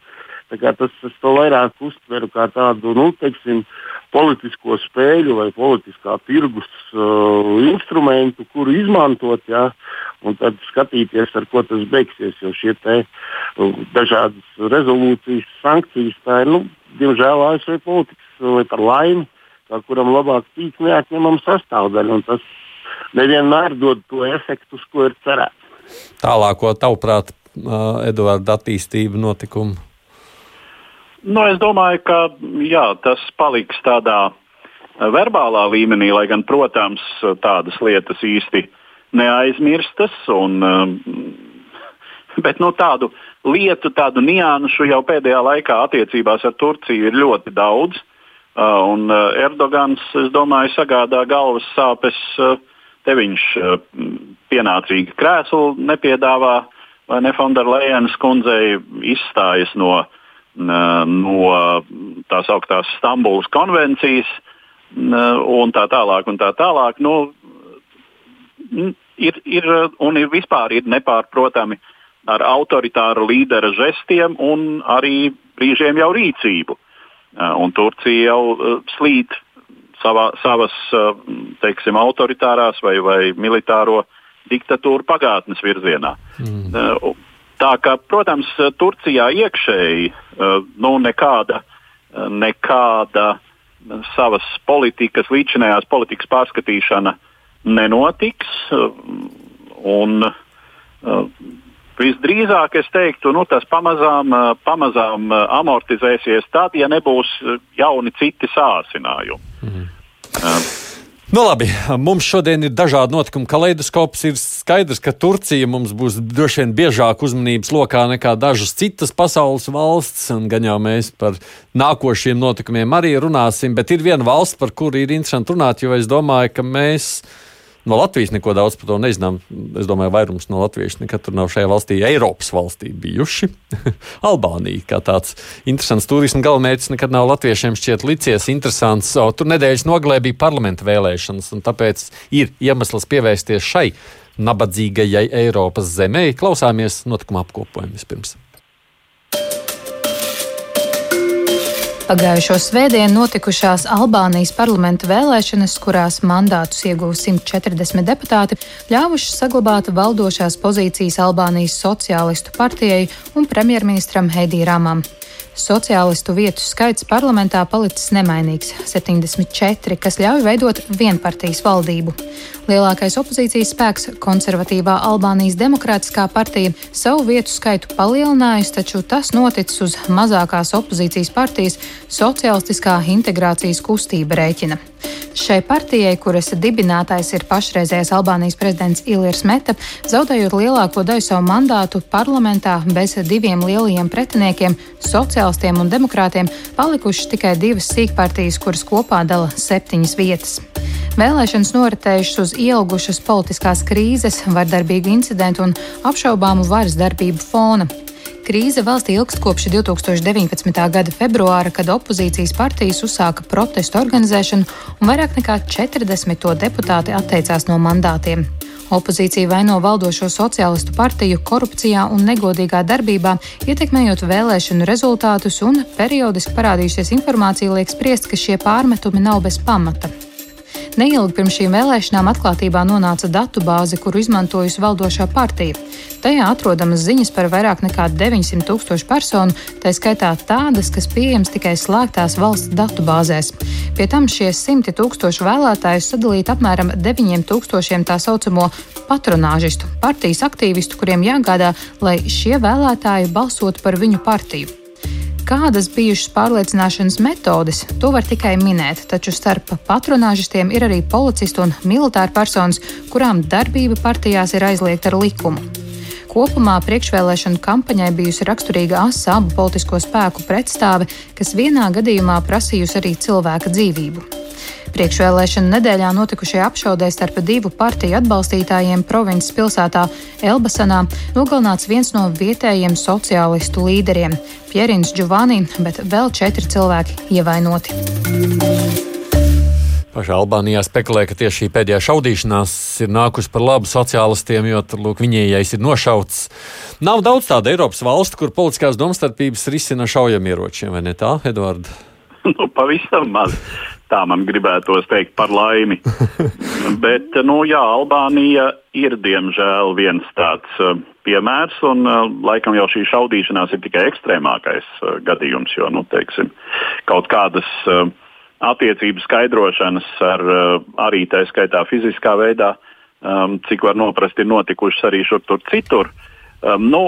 Speaker 4: Tas es to vairāk uztveru kā tādu nu, teiksim, politisko spēļu vai politiskā tirgus uh, instrumentu, kuru izmantot, ja, un tad skatīties, ar ko tas beigsies. Jo šie te, uh, dažādas rezolūcijas, sankcijas, tā ir, nu, diemžēl, ASV politikas vai par laimi, kā kuram labāk tīk neatņemama sastāvdaļa. Tas nevienmēr dod to efektu, uz ko ir cerēts.
Speaker 3: Tālāko, tavuprāt, Eduarda attīstību notikumu?
Speaker 6: Nu, es domāju, ka jā, tas paliks tādā verbālā līmenī, lai gan, protams, tādas lietas īsti neaizmirstas. Un, bet nu, tādu lietu, tādu nianšu jau pēdējā laikā attiecībās ar Turciju ir ļoti daudz. Un Erdogans, es domāju, sagādā galvas sāpes uh, Te viņš eh, pienācīgi krēslu nepiedāvā, vai ne Fonderlejenas kundzei izstājas no, no tās augtās Stambulas konvencijas un tā tālāk. Un tā tālāk. Nu, ir, ir, un ir vispār ir nepārprotami ar autoritāru līdera žestiem un arī brīžiem jau rīcību. Un Turcija jau eh, slīd savā, savas eh, teiksim, autoritārās vai, vai militāro diktatūru pagātnes virzienā. Mm. Tā kā, protams, Turcijā iekšēji eh, nu, nekāda, nekāda savas politikas, līdzinējās politikas pārskatīšana nenotiks. Un, Visdrīzāk es teiktu, nu, tas pamazām, pamazām amortizēsies tad, ja nebūs jauni citi sācinājumi. Mm.
Speaker 3: Nu, labi, mums šodien ir dažādi notikumi. Kaleidoskops ir skaidrs, ka Turcija mums būs droši vien biežāk uzmanības lokā nekā dažas citas pasaules valsts. Gan jau mēs par nākošiem notikumiem arī runāsim, bet ir viena valsts, par kuru ir interesanti runāt, jo es domāju, ka mēs No Latvijas neko daudz par to nezinām. Es domāju, vairums no latviešu nekad nav šajā valstī, Eiropas valstī bijuši. Albānija kā tāds interesants turisma galamērķis nekad nav latviešiem šķiet licies interesants. O, tur nedēļas nogalē bija parlamenta vēlēšanas, un tāpēc ir iemesls pievērsties šai nabadzīgajai Eiropas zemē. Klausāmies notikuma apkopojumu vispirms.
Speaker 5: Pagājušo svētdienu notikušās Albānijas parlamenta vēlēšanas, kurās mandātus ieguva 140 deputāti, ļāvušas saglabāt valdošās pozīcijas Albānijas sociālistu partijai un premjerministram Heidī Ramam. Sociālistu vietu skaits parlamentā palicis nemainīgs - 74, kas ļauj veidot vienpartijas valdību. Lielākais opozīcijas spēks, konservatīvā Albānijas demokrātiskā partija, savu vietu skaitu palielinājusi, taču tas noticis uz mazākās opozīcijas partijas Socialistiskā integrācijas kustība rēķina. Šai partijai, kuras dibinātājs ir pašreizējais Albānijas prezidents Ilīrs Meta, zaudējot lielāko daļu savu mandātu parlamentā bez diviem lielajiem pretiniekiem, sociālistiem un demokrātiem, palikušas tikai divas sīkpartijas, kuras kopā dala septiņas vietas. Vēlēšanas noritējušas uz ielgušas politiskās krīzes, vardarbīgu incidentu un apšaubāmu varas darbību fona. Krīze valstī ilgst kopš 2019. gada februāra, kad opozīcijas partijas uzsāka protestu organizēšanu un vairāk nekā 40 deputāti atteicās no mandātiem. Opozīcija vaino valdošo sociālistu partiju korupcijā un negodīgā darbībā, ietekmējot vēlēšanu rezultātus, un periodiski parādījusies informācija liek spriest, ka šie pārmetumi nav bez pamata. Neilgi pirms šīm vēlēšanām atklātībā nonāca datu bāze, kuru izmantojusi valdošā partija. Tajā atrodamas ziņas par vairāk nekā 900 tūkstošu personu, tā skaitā tādas, kas pieejamas tikai slēgtās valsts datu bāzēs. Pie tam šie simti tūkstoši vēlētāju sadalīti apmēram 9 tūkstošiem tā saucamo patronāžistu, partijas aktīvistu, kuriem jāgādā, lai šie vēlētāji balsotu par viņu partiju. Kādas bijušas pārliecināšanas metodes, to var tikai minēt, taču starp patronāžistiem ir arī policisti un militāri personas, kurām darbība partijās ir aizliegta ar likumu. Kopumā priekšvēlēšana kampaņai bijusi raksturīga asa abu politisko spēku pretstāve, kas vienā gadījumā prasījusi arī cilvēka dzīvību. Priekšvēlēšana nedēļā notikušajā apšaudē starp divu partiju atbalstītājiem provinces pilsētā Elbasanā nogalināts viens no vietējiem sociālistu līderiem - Pierins Giovanni, bet vēl četri cilvēki ievainoti.
Speaker 3: Pašā Albānijā spekulē, ka tieši šī pēdējā šaudīšanās ir nākusi par labu sociālistiem, jo tur, lūk, viņējais ir nošauts. Nav daudz tādu Eiropas valstu, kur politiskās domstarpības risina šaujamieročiem, vai ne tā, Edvards?
Speaker 6: nu, pavisam maz. Tā man gribētos teikt par laimi. Bet, nu, jā, Albānija ir diemžēl viens tāds uh, piemērs, un uh, laikam jau šī šaudīšanās ir tikai ekstrēmākais uh, gadījums, jo, nu, teiksim, kaut kādas attiecību skaidrošanas ar arī tā skaitā fiziskā veidā, cik var noprast, ir notikušas arī šur tur citur. Nu,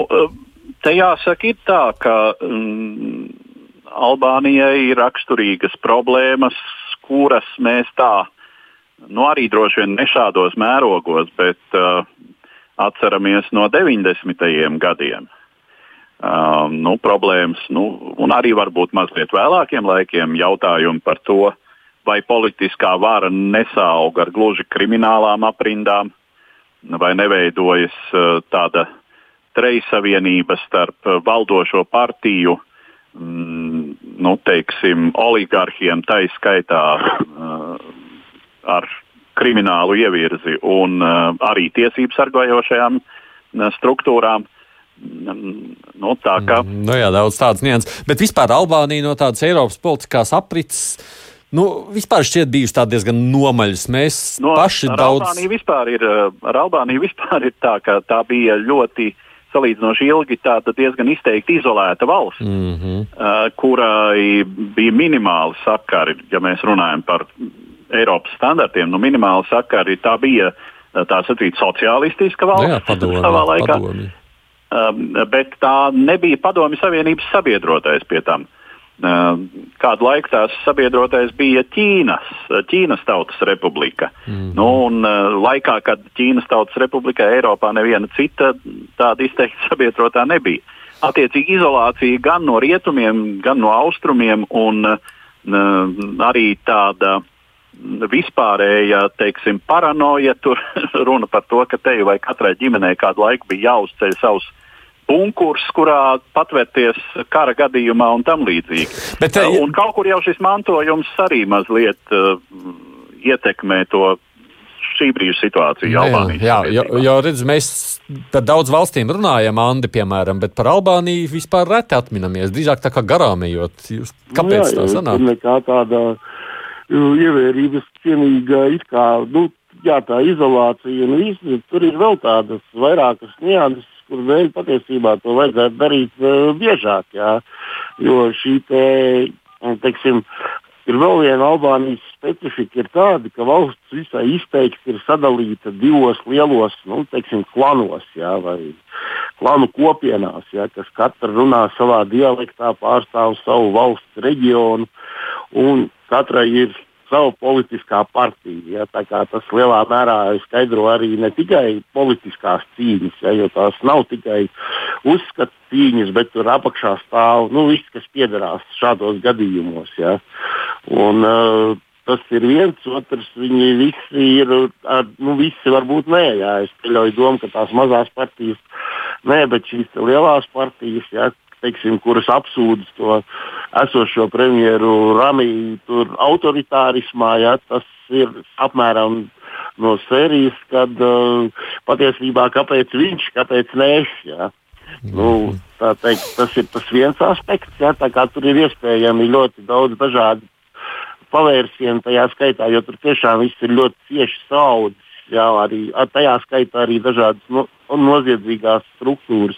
Speaker 6: te jāsaka, ir tā, ka. Um, Albānijai ir raksturīgas problēmas, kuras mēs tā, nu arī droši vien ne šādos mērogos, bet uh, atceramies no 90. gadiem. Uh, nu, problēmas, nu, un arī varbūt mazliet vēlākiem laikiem jautājumi par to, vai politiskā vara nesauga ar gluži kriminālām aprindām, vai neveidojas uh, tāda trejsavienība starp valdošo partiju, mm, nu, teiksim, oligarhiem, tā izskaitā uh, ar kriminālu ievirzi un uh, arī tiesību sargājošajām uh, struktūrām. Mm, nu, tā kā.
Speaker 3: Mm, nu jā, daudz tādas nianses. Bet vispār Albānija no tādas Eiropas politiskās aprits. Nu, vispār šķiet bijusi tā diezgan nomaļas. Mēs no, paši
Speaker 6: ar
Speaker 3: daudz.
Speaker 6: Albāniju vispār ir, ar Albāniju vispār ir tā, ka tā bija ļoti uh, salīdzinoši ilgi diezgan izteikti izolēta valsts, mm -hmm. uh, kurai bija minimāli sakari, ja mēs runājam par Eiropas standartiem. Nu, minimāli sakari tā bija tā sacīt sociālistiska valsts
Speaker 3: nu jā, padomi,
Speaker 6: savā laikā.
Speaker 3: Padomi.
Speaker 6: Uh, bet tā nebija Padomju Savienības sabiedrotais pie tam. Kādu laiku tās sabiedrotais bija Ķīnas, Ķīnas Tautas Republika. Mm nu, un, laikā, kad Ķīnas Tautas Republikā Eiropā neviena cita tāda izteikta sabiedrotā nebija. Attiecīgi izolācija gan no rietumiem, gan no austrumiem, un uh, arī tāda vispārēja teiksim, paranoja. Tur runa par to, ka te vai katrai ģimenei kādu laiku bija jāuzceļ savs bunkurs, kurā patvērties kara gadījumā un tam līdzīgi. Bet, uh, un kaut kur jau šis mantojums arī mazliet uh, ietekmē to šī brīža situāciju
Speaker 3: Jā,
Speaker 6: Albānijas.
Speaker 3: jā, jo,
Speaker 6: sabiedrībā.
Speaker 3: jo redz, mēs par daudz valstīm runājam, Andi, piemēram, bet par Albāniju vispār reti atminamies. Drīzāk tā kā garām ejot. Jūs, kāpēc
Speaker 4: nu,
Speaker 3: tā
Speaker 4: jā,
Speaker 3: sanāk?
Speaker 4: Tur nekā tāda uh, ievērības cienīga it kā, nu, jā, tā izolācija un viss, tur ir vēl tādas vairākas nianses, kur dēļ patiesībā to vajadzētu darīt uh, biežāk, jā. Jo šī te, teiksim, ir vēl viena Albānijas specifika, ir tāda, ka valsts visai izteikti ir sadalīta divos lielos, nu, teiksim, klanos, jā, vai klanu kopienās, jā, kas katra runā savā dialektā, pārstāv savu valsts reģionu, un katrai ir sava politiskā partija. Ja, tas lielā mērā skaidro arī ne tikai politiskās cīņas, ja, jo tās nav tikai uzskatu cīņas, bet tur apakšā stāv nu, viss, kas piederās šādos gadījumos. Ja. Un, uh, Tas ir viens, otrs. Viņi visi ir, ar, nu, visi varbūt nē, jā, es pieļauju domu, ka tās mazās partijas, nē, bet šīs lielās partijas, jā, teiksim, kuras apsūdz to esošo premjeru Ramiju autoritārismā, ja, tas ir apmēram no sērijas, kad uh, patiesībā kāpēc viņš, kāpēc ne es. Ja. Nu, teikt, tas ir tas viens aspekts, ja, tur ir iespējami ļoti daudz dažādu pavērsienu tajā skaitā, jo tur tiešām viss ir ļoti cieši saudzis. Jā, arī tajā skaitā arī dažādas no, noziedzīgās struktūras.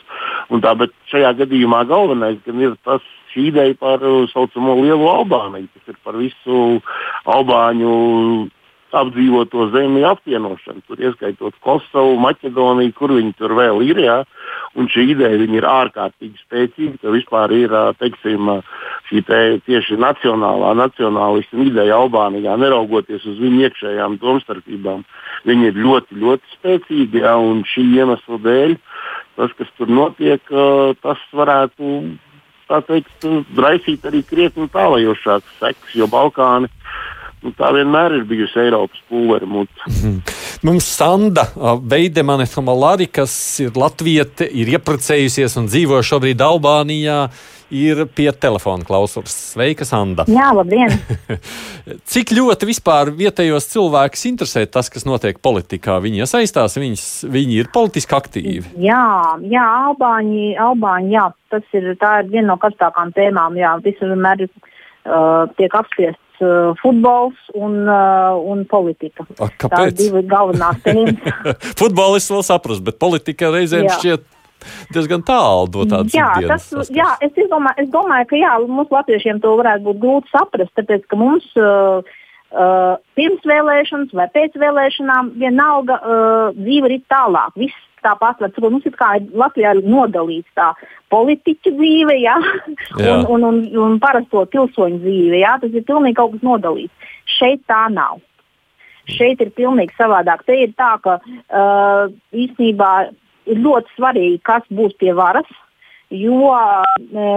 Speaker 4: Un tā, bet šajā gadījumā galvenais ir tas šī ideja par tā saucamo lielu Albāniju, kas ir par visu Albāņu apdzīvoto zemi apvienošanu, tur ieskaitot Kosovu, Maķedoniju, kur viņi tur vēl ir. Jā. Un šī ideja ir ārkārtīgi spēcīga, ka vispār ir teiksim, šī te tieši nacionālā, nacionālisma ideja Albānijā, neraugoties uz viņu iekšējām domstarpībām. Viņi ir ļoti, ļoti spēcīgi, jā, un šī iemesla dēļ tas, kas tur notiek, tas varētu teikt, raisīt arī krietni tālajošākas sekas, jo Balkāni Nu, tā vienmēr ir bijusi Eiropas pūlera mute.
Speaker 3: Mums Sanda Veidemane Hamalari, kas ir latviete, ir ieprecējusies un dzīvo šobrīd Albānijā, ir pie telefona klausās. Sveika, Sanda!
Speaker 9: Jā, labdien!
Speaker 3: Cik ļoti vispār vietējos cilvēkus interesē tas, kas notiek politikā? Viņi iesaistās, viņas, viņi ir politiski aktīvi.
Speaker 9: Jā, jā Albāņi, Albāņi jā, tas ir, ir viena no karstākām tēmām. Jā, visur vienmēr uh, tiek apspriests uh, futbols un, uh, un politika.
Speaker 3: A, kāpēc?
Speaker 9: Tās divas galvenās tēmas.
Speaker 3: Futbolists vēl saprast, bet politika reizēm jā. šķiet. Diezgan tālu no tādas
Speaker 9: jā, tas, jā, es, izdomāju, es domāju, ka jā, mums latviešiem to varētu būt grūti saprast, tāpēc ka mums uh, uh, pirms vēlēšanas vai pēc vēlēšanām vienalga uh, dzīve ir tālāk. Viss tāpat, lai mums ir kā Latvijā nodalīts tā politiķa dzīve jā, jā. Un, un, un, un parasto pilsoņu dzīve. Jā, tas ir pilnīgi kaut kas nodalīts. Šeit tā nav. Šeit ir pilnīgi savādāk. Te ir tā, ka uh, īstenībā ir ļoti svarīgi, kas būs pie varas, jo uh,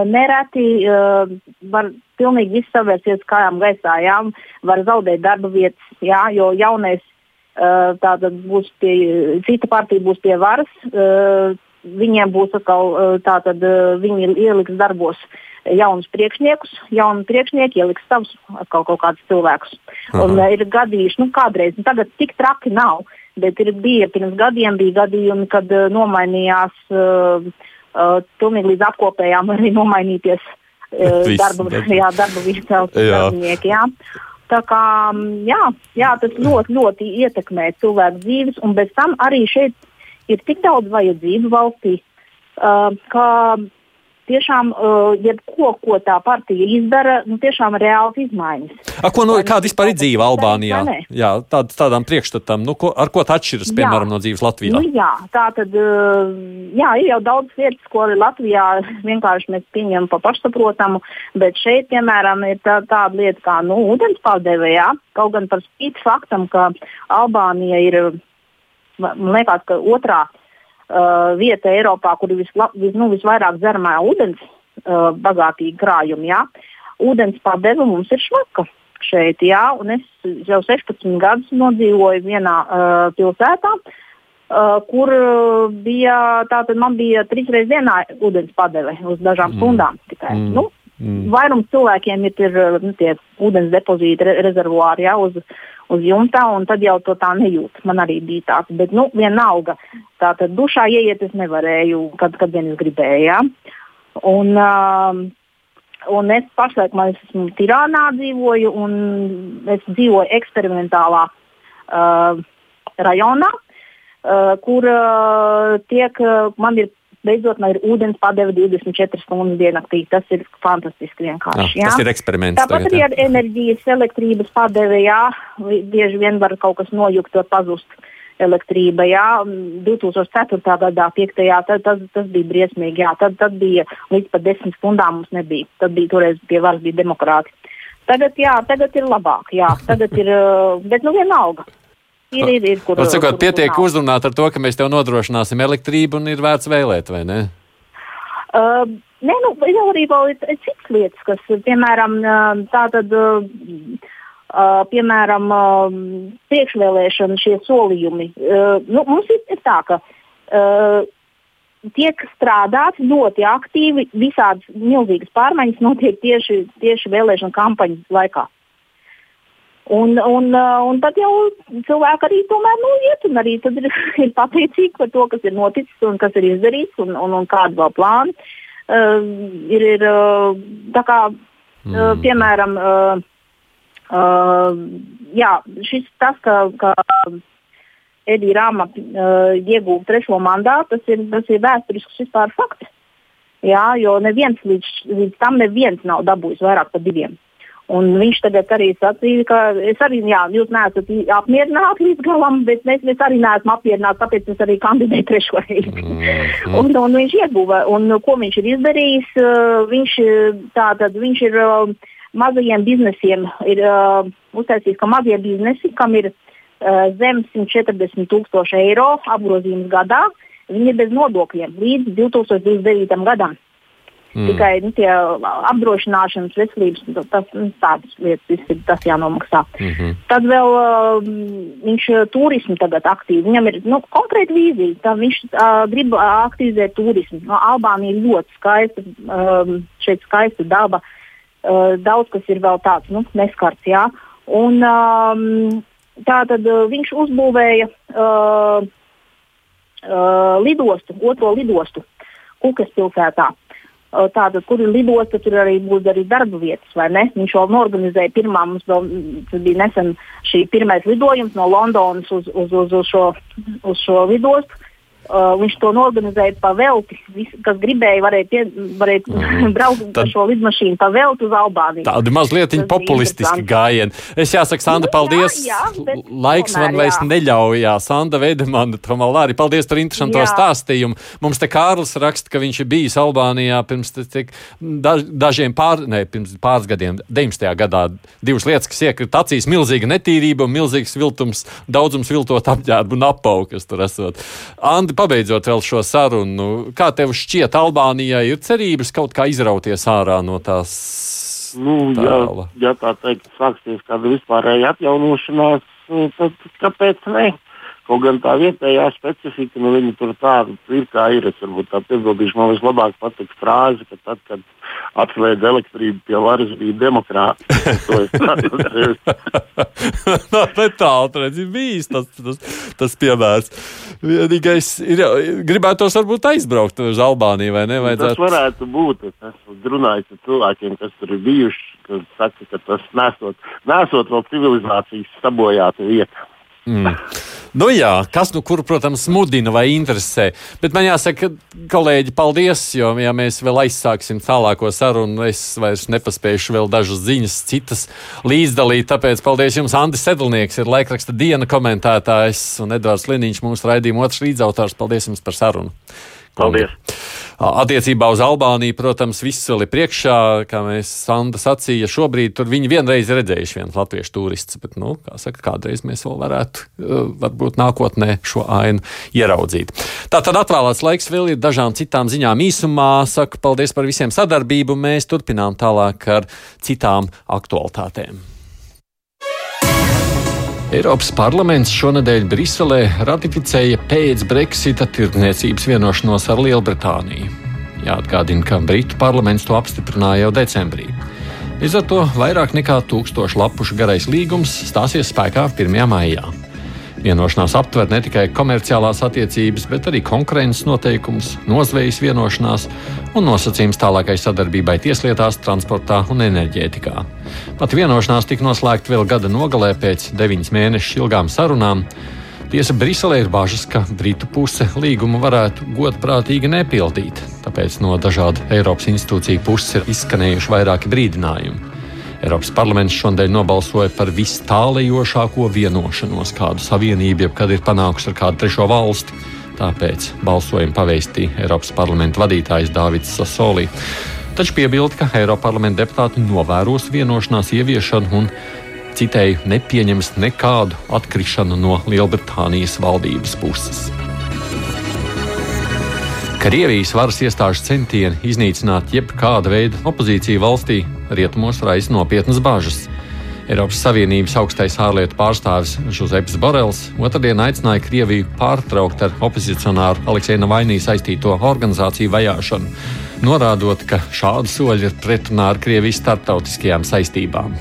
Speaker 9: nereti uh, var pilnīgi viss savērsties kājām gaisā, jā, var zaudēt darba vietas, jā, jo jaunais uh, tātad būs pie, cita partija būs pie varas. Uh, viņiem būs atkal tātad viņi ieliks darbos jaunus priekšniekus, jaunu priekšnieku ieliks savus atkal kaut kādus cilvēkus. Aha. Un ir gadījuši, nu kādreiz, nu, tagad tik traki nav, bet ir bija pirms gadiem bija gadījumi, kad nomainījās uh, uh, pilnīgi līdz apkopējām arī nomainīties uh, darba, jā, darba vietās darbinieki. Jā. Tā kā jā, jā, tas ļoti, ļoti ietekmē cilvēku dzīves, un bez tam arī šeit ir tik daudz vajadzību valstī, uh, ka tiešām uh, jebko, ko tā partija izdara, nu, tiešām reāls izmaiņas.
Speaker 3: A, ko, no, kāda vispār ir dzīve Albānijā? Jā, tād, tādām priekšstatām, nu, ko, ar ko tā atšķiras, piemēram, jā. no dzīves Latvijā?
Speaker 9: Nu, jā, tā tad, uh, jā, ir jau daudz lietas, ko Latvijā vienkārši mēs pieņemam pa pašsaprotamu, bet šeit, piemēram, ir tā, tāda lieta kā, nu, ūdenspārdeve, jā, kaut gan par spīti faktam, ka Albānija ir, man liekas, ka otrā uh, vieta Eiropā, kur ir visla, vis, nu, visvairāk dzeramā ūdens uh, bagātīgi krājumi. Jā. Ūdens padeve mums ir švaka šeit, jā, un es jau 16 gadus nodzīvoju vienā uh, pilsētā. Uh, kur bija tātad man bija trīs reizes dienā ūdens padeve uz dažām mm. stundām tikai. Mm. Nu, Mm. Vairums cilvēkiem ir, ir nu, tie ūdens depozīti, re, rezervuāri ja, uz, uz jumta, un tad jau to tā nejūt. Man arī bija tāds, bet nu, vienalga. Tā tad dušā ieiet es nevarēju, kad, kad vien es gribēju. Ja. Un, uh, un es pašlaik esmu Tirānā dzīvoju, un es dzīvoju eksperimentālā uh, rajonā, uh, kur uh, tiek, uh, man ir beidzot man ir ūdens padeve 24 stundas diennaktī. Tas ir fantastiski vienkārši.
Speaker 3: Jā, tas ir eksperiments.
Speaker 9: Tāpat tagad, arī ar enerģijas, elektrības padevi, jā, bieži vien var kaut kas nojukt vai pazust. Elektrība, jā, 2004. gadā, 5. Tad, tas, tas bija briesmīgi. Jā, tad, tad bija līdz pat 10 stundām mums nebija. Tad bija toreiz pie varas bija demokrāti. Tagad, jā, tagad ir labāk, jā, tagad ir, bet nu vienalga. Ir, ir, ir, kur,
Speaker 3: sakot, kur, pietiek kur uzrunāt ar to, ka mēs tev nodrošināsim elektrību un ir vērts vēlēt, vai ne?
Speaker 9: Uh, nē, nu, jau arī vēl ir citas lietas, kas, piemēram, tātad, uh, piemēram, uh, priekšvēlēšana šie solījumi. Uh, nu, mums ir, ir tā, ka uh, tiek strādāts ļoti aktīvi, visādas milzīgas pārmaiņas notiek tieši, tieši vēlēšana kampaņas laikā. Un, un, uh, un tad jau cilvēki arī tomēr nu, iet un arī ir, ir pateicīgi par to, kas ir noticis un kas ir izdarīts un, un, un kādi vēl plāni. Uh, ir, ir uh, kā, uh, mm. piemēram, uh, uh, jā, šis tas, ka, ka Edija Rāma uh, ieguva trešo mandātu, tas ir, tas ir vēsturisks vispār fakts. Jā, jo neviens līdz, līdz tam neviens nav dabūjis vairāk par diviem. Un viņš tagad arī sacīja, ka es arī, jā, jūs neesat apmierināti līdz galam, bet mēs, mēs arī neesam apmierināti, tāpēc es arī kandidēju trešo reizi. Mm -hmm. un, un viņš ieguva, un ko viņš ir izdarījis, viņš, tātad, viņš ir mazajiem biznesiem, ir uztaisījis, ka mazie biznesi, kam ir zem 140 tūkstoši eiro apgrozījums gadā, viņi ir bez nodokļiem līdz 2029. gadam. Mm. Tikai nu, tie apdrošināšanas, veselības, nu, tas, nu, tādas lietas ir tas jānomaksā. Mm -hmm. Tad vēl uh, viņš turismu tagad aktīvi. Viņam ir nu, konkrēta vīzija. Tā viņš uh, grib aktivizēt turismu. No, Albānija ir ļoti skaista, um, šeit skaista daba. Uh, daudz kas ir vēl tāds nu, neskarts. Jā. Un, um, tā tad uh, viņš uzbūvēja uh, uh, lidostu, otro lidostu Kukas pilsētā. Tātad, kur ir lidosta, tur arī būs arī darba vietas, vai ne? Viņš vēl norganizēja pirmā, mums vēl, tas bija nesen šī pirmais lidojums no Londonas uz, uz, uz, uz, šo, uz šo lidostu. Uh, viņš to norganizēja pa velti. Vis, kas gribēja, varēja, pie, varēja mm. braukt ar šo lidmašīnu pa velti uz Albāniju.
Speaker 3: Tādi mazliet populistiski gājieni. Es jāsaka, Sanda, nu, paldies. Jā, jā, Laiks tomēr, man vairs neļauj. Jā, Sanda Veidemana, Tomalāri, paldies par interesanto jā. stāstījumu. Mums te Kārlis raksta, ka viņš ir bijis Albānijā pirms tik, daž, dažiem pār, ne, pirms pāris gadiem, 19. gadā. Divas lietas, kas iekrita acīs - milzīga netīrība un milzīgs viltums, daudzums viltot apģērbu un apaugu, kas tur esot. Andi, pabeidzot vēl šo sarunu, kā tev šķiet, Albānijai ir cerības kaut kā izrauties ārā no tās?
Speaker 4: Nu, ja, ja tā teikt, sāksies kāda vispārēja atjaunošanās, nu, tad kāpēc ne? Kaut gan tā vietējā specifika, nu, viņa tur tāda ir kā ir. Es varbūt tā piebildīšu, man vislabāk patīk frāze, ka tad, kad atslēdz elektrību pie varas, bija demokrāti. to es
Speaker 3: no, tālu redzi, bijis tas, tas, tas piemērs. Vienīgais ir, gribētos varbūt aizbraukt uz Albāniju, vai ne?
Speaker 4: Vajadzētu... Tas varētu būt. Es esmu runājis ar cilvēkiem, kas tur ir bijuši, kas saka, ka tas nesot, nesot vēl civilizācijas sabojāta vieta.
Speaker 3: Mm. Nu jā, kas nu kur, protams, mudina vai interesē. Bet man jāsaka, kolēģi, paldies, jo, ja mēs vēl aizsāksim tālāko sarunu, es vairs nepaspēšu vēl dažas ziņas, citas līdzdalīt. Tāpēc paldies jums, Andris Sedlnieks, ir laikraksta diena komentētājs un Edvards Liniņš, mūsu raidījuma otrs līdzautors. Paldies jums par sarunu!
Speaker 6: Paldies!
Speaker 3: Attiecībā uz Albāniju, protams, viss vēl ir priekšā, kā mēs Sanda sacīja. Šobrīd tur viņi vienreiz redzējuši viens latviešu turists, bet, nu, kā saka, kādreiz mēs vēl varētu, varbūt nākotnē šo ainu ieraudzīt. Tā tad atvēlēts laiks vēl ir dažām citām ziņām īsumā. Saku paldies par visiem sadarbību. Mēs turpinām tālāk ar citām aktualitātēm. Eiropas parlaments šonadēļ Briselē ratificēja pēc Brexita tirdzniecības vienošanos ar Lielbritāniju. Jāatgādina, ka Britu parlaments to apstiprināja jau decembrī. Līdz ar to vairāk nekā tūkstošu lapušu garais līgums stāsies spēkā 1. maijā. Vienošanās aptver ne tikai komerciālās attiecības, bet arī konkurences noteikumus, nozvejas vienošanās un nosacījums tālākai sadarbībai tieslietās, transportā un enerģētikā. Pat vienošanās tika noslēgta vēl gada nogalē pēc deviņas mēnešu ilgām sarunām. Tiesa Briselē ir bažas, ka Britu puse līgumu varētu godprātīgi nepildīt, tāpēc no dažādu Eiropas institūciju puses ir izskanējuši vairāki brīdinājumi. Eiropas parlaments šodien nobalsoja par vistālajošāko vienošanos, kādu savienība jebkad ir panākusi ar kādu trešo valsti. Tāpēc balsojumu paveistīja Eiropas parlamenta vadītājs Dārvids Sasolī. Taču piebilda, ka Eiropas parlamenta deputāti novēros vienošanās ieviešanu un citēju nepieņems nekādu atkrišanu no Lielbritānijas valdības puses. Krievijas varas iestāžu centieni iznīcināt jebkāda veida opozīciju valstī rietumos raisa nopietnas bažas. Eiropas Savienības augstais ārlietu pārstāvis Žuzeps Borels otrdien aicināja Krieviju pārtraukt ar opozicionāru Aleksēnu Vainī saistīto organizāciju vajāšanu, norādot, ka šādi soļi ir pretrunā ar Krievijas starptautiskajām saistībām.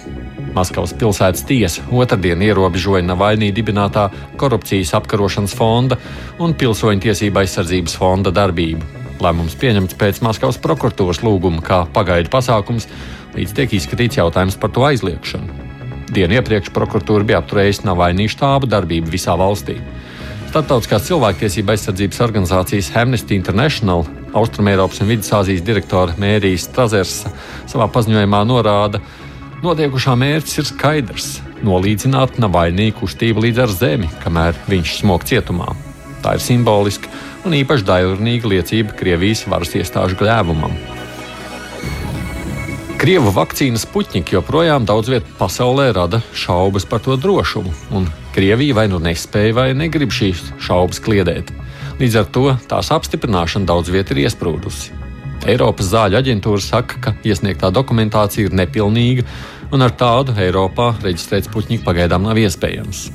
Speaker 3: Maskavas pilsētas tiesa otrdien ierobežoja Navaļnī dibinātā korupcijas apkarošanas fonda un pilsoņu tiesība aizsardzības fonda darbību. Lēmums pieņemts pēc Maskavas prokuratūras lūguma, kā pagaidu pasākums, līdz tiek izskatīts jautājums par to aizliekšanu. Dienu iepriekš prokuratūra bija apturējusi Navaļnī štābu darbību visā valstī. Startautiskās cilvēktiesība aizsardzības organizācijas Amnesty International Austrumēropas un Vidusāzijas direktore Mērijas Strazers savā paziņojumā norāda, ka Notiekušā mērķis ir skaidrs - nolīdzināt Navaļnī kustību līdz ar zemi, kamēr viņš smog cietumā. Tā ir simboliska un īpaši daļrunīga liecība Krievijas varas iestāžu gļēvumam. Krievu vakcīnas puķņiki joprojām daudz vietā pasaulē rada šaubas par to drošumu, un Krievija vai nu nespēja vai negrib šīs šaubas kliedēt. Līdz ar to tās apstiprināšana daudz vietā ir iesprūdusi. Eiropas zāļu aģentūra saka, ka iesniegtā dokumentācija ir nepilnīga, un ar tādu Eiropā reģistrēt puķņiku pagaidām nav iespējams.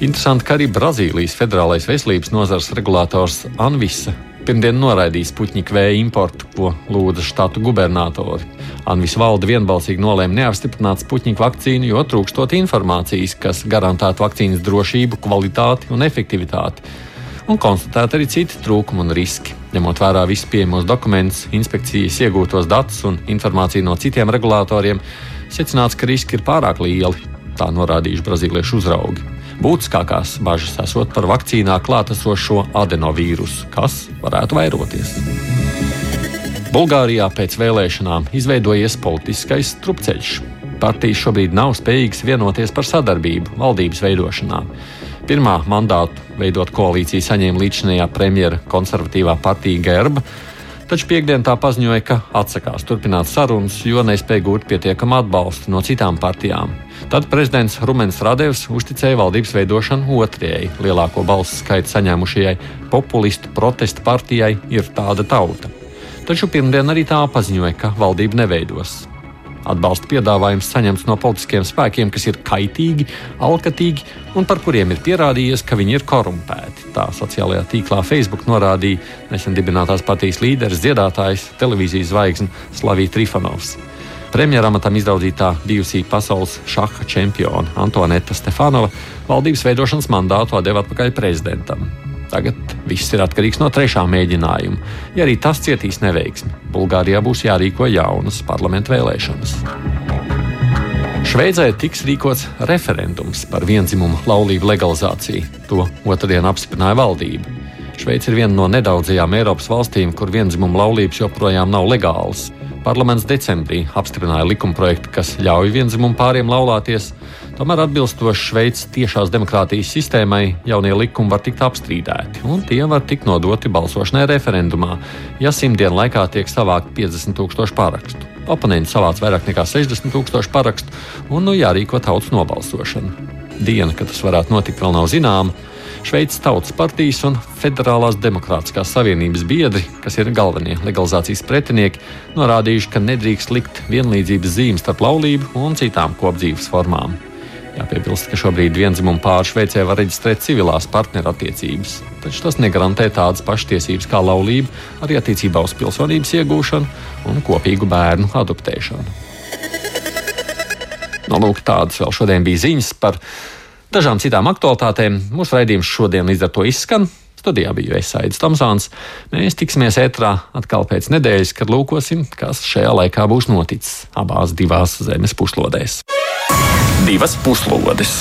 Speaker 3: Interesanti, ka arī Brazīlijas Federālais veselības nozars regulators Anvisa pirmdien noraidīs puķņiku vēja importu, ko lūdza štatu gubernatori. Anvis valde vienbalsīgi nolēma neapstiprināt puķņiku vakcīnu, jo trūkstot informācijas, kas garantētu vakcīnas drošību, kvalitāti un efektivitāti un konstatēti arī citi trūkumi un riski. Ņemot vērā visus pieejamos dokumentus, inspekcijas iegūtos datus un informāciju no citiem regulatoriem, secināts, ka riski ir pārāk lieli. Tā norādījuši brazīliešu uzraugi. Būtiskākās bažas esot par vakcīnā klātesošo adenovīrusu, kas varētu vairoties. Bulgārijā pēc vēlēšanām izveidojies politiskais strupceļš. Partijas šobrīd nav spējīgas vienoties par sadarbību valdības veidošanā. Pirmā mandātu veidot koalīciju saņēma līdzinājā premjera konservatīvā partija Gerba, taču piekdien tā paziņoja, ka atsakās turpināt sarunas, jo nespēja gūt pietiekamu atbalstu no citām partijām. Tad prezidents Rumens Radevs uzticēja valdības veidošanu otrajai lielāko balsu skaitu saņēmušajai populistu protesta partijai ir tāda tauta. Taču pirmdien arī tā paziņoja, ka valdība neveidos. Atbalsta piedāvājums saņemts no politiskiem spēkiem, kas ir kaitīgi, alkatīgi un par kuriem ir pierādījies, ka viņi ir korumpēti. Tā sociālajā tīklā Facebook norādīja nesen dibinātās partijas līderis, dziedātājs, televīzijas zvaigzne Slavija Trifanovs. Premjeramatam izraudzītā bijusī pasaules šaha čempione Antoneta Stefanova valdības veidošanas mandātu deva atpakaļ prezidentam. Tagad viss ir atkarīgs no trešā mēģinājuma. Ja arī tas cietīs neveiksmi, Bulgārijā būs jārīko jaunas parlamentu vēlēšanas. Šveicē tiks rīkots referendums par vienzimumu laulību legalizāciju. To otrdien apstiprināja valdība. Šveice ir viena no nedaudzajām Eiropas valstīm, kur vienzimumu laulības joprojām nav legālas. Parlaments decembrī apstiprināja likumprojektu, kas ļauj vienzimumu pāriem laulāties. Tomēr atbilstoši Šveices tiešās demokrātijas sistēmai, jaunie likumi var tikt apstrīdēti, un tie var tikt nodoti balsošanai referendumā, ja simtdienu laikā tiek savākt 50 tūkstoši parakstu. Oponenti savāc vairāk nekā 60 tūkstoši parakstu, un nu jārīko tautas nobalsošana. Diena, kad tas varētu notikt, vēl nav zināma. Šveices Tautas partijas un Federālās Demokrātiskās Savienības biedri, kas ir galvenie legalizācijas pretinieki, norādījuši, ka nedrīkst likt vienlīdzības zīmes starp laulību un citām kopdzīves formām. Jāpiebilst, ka šobrīd vienzimumu pāru Šveicē var reģistrēt civilās partnerattiecības, taču tas negarantē tādas pašas tiesības kā laulība arī attiecībā uz pilsonības iegūšanu un kopīgu bērnu adoptēšanu. No, lūk, tādas vēl šodien bija ziņas par dažām citām aktualitātēm. Mūsu raidījums šodien līdz ar to izskan. Studijā biju es Aits Tomsons. Mēs tiksimies ētrā atkal pēc nedēļas, kad lūkosim, kas šajā laikā būs noticis abās divās zemes puslodēs.
Speaker 1: Divas puslodes!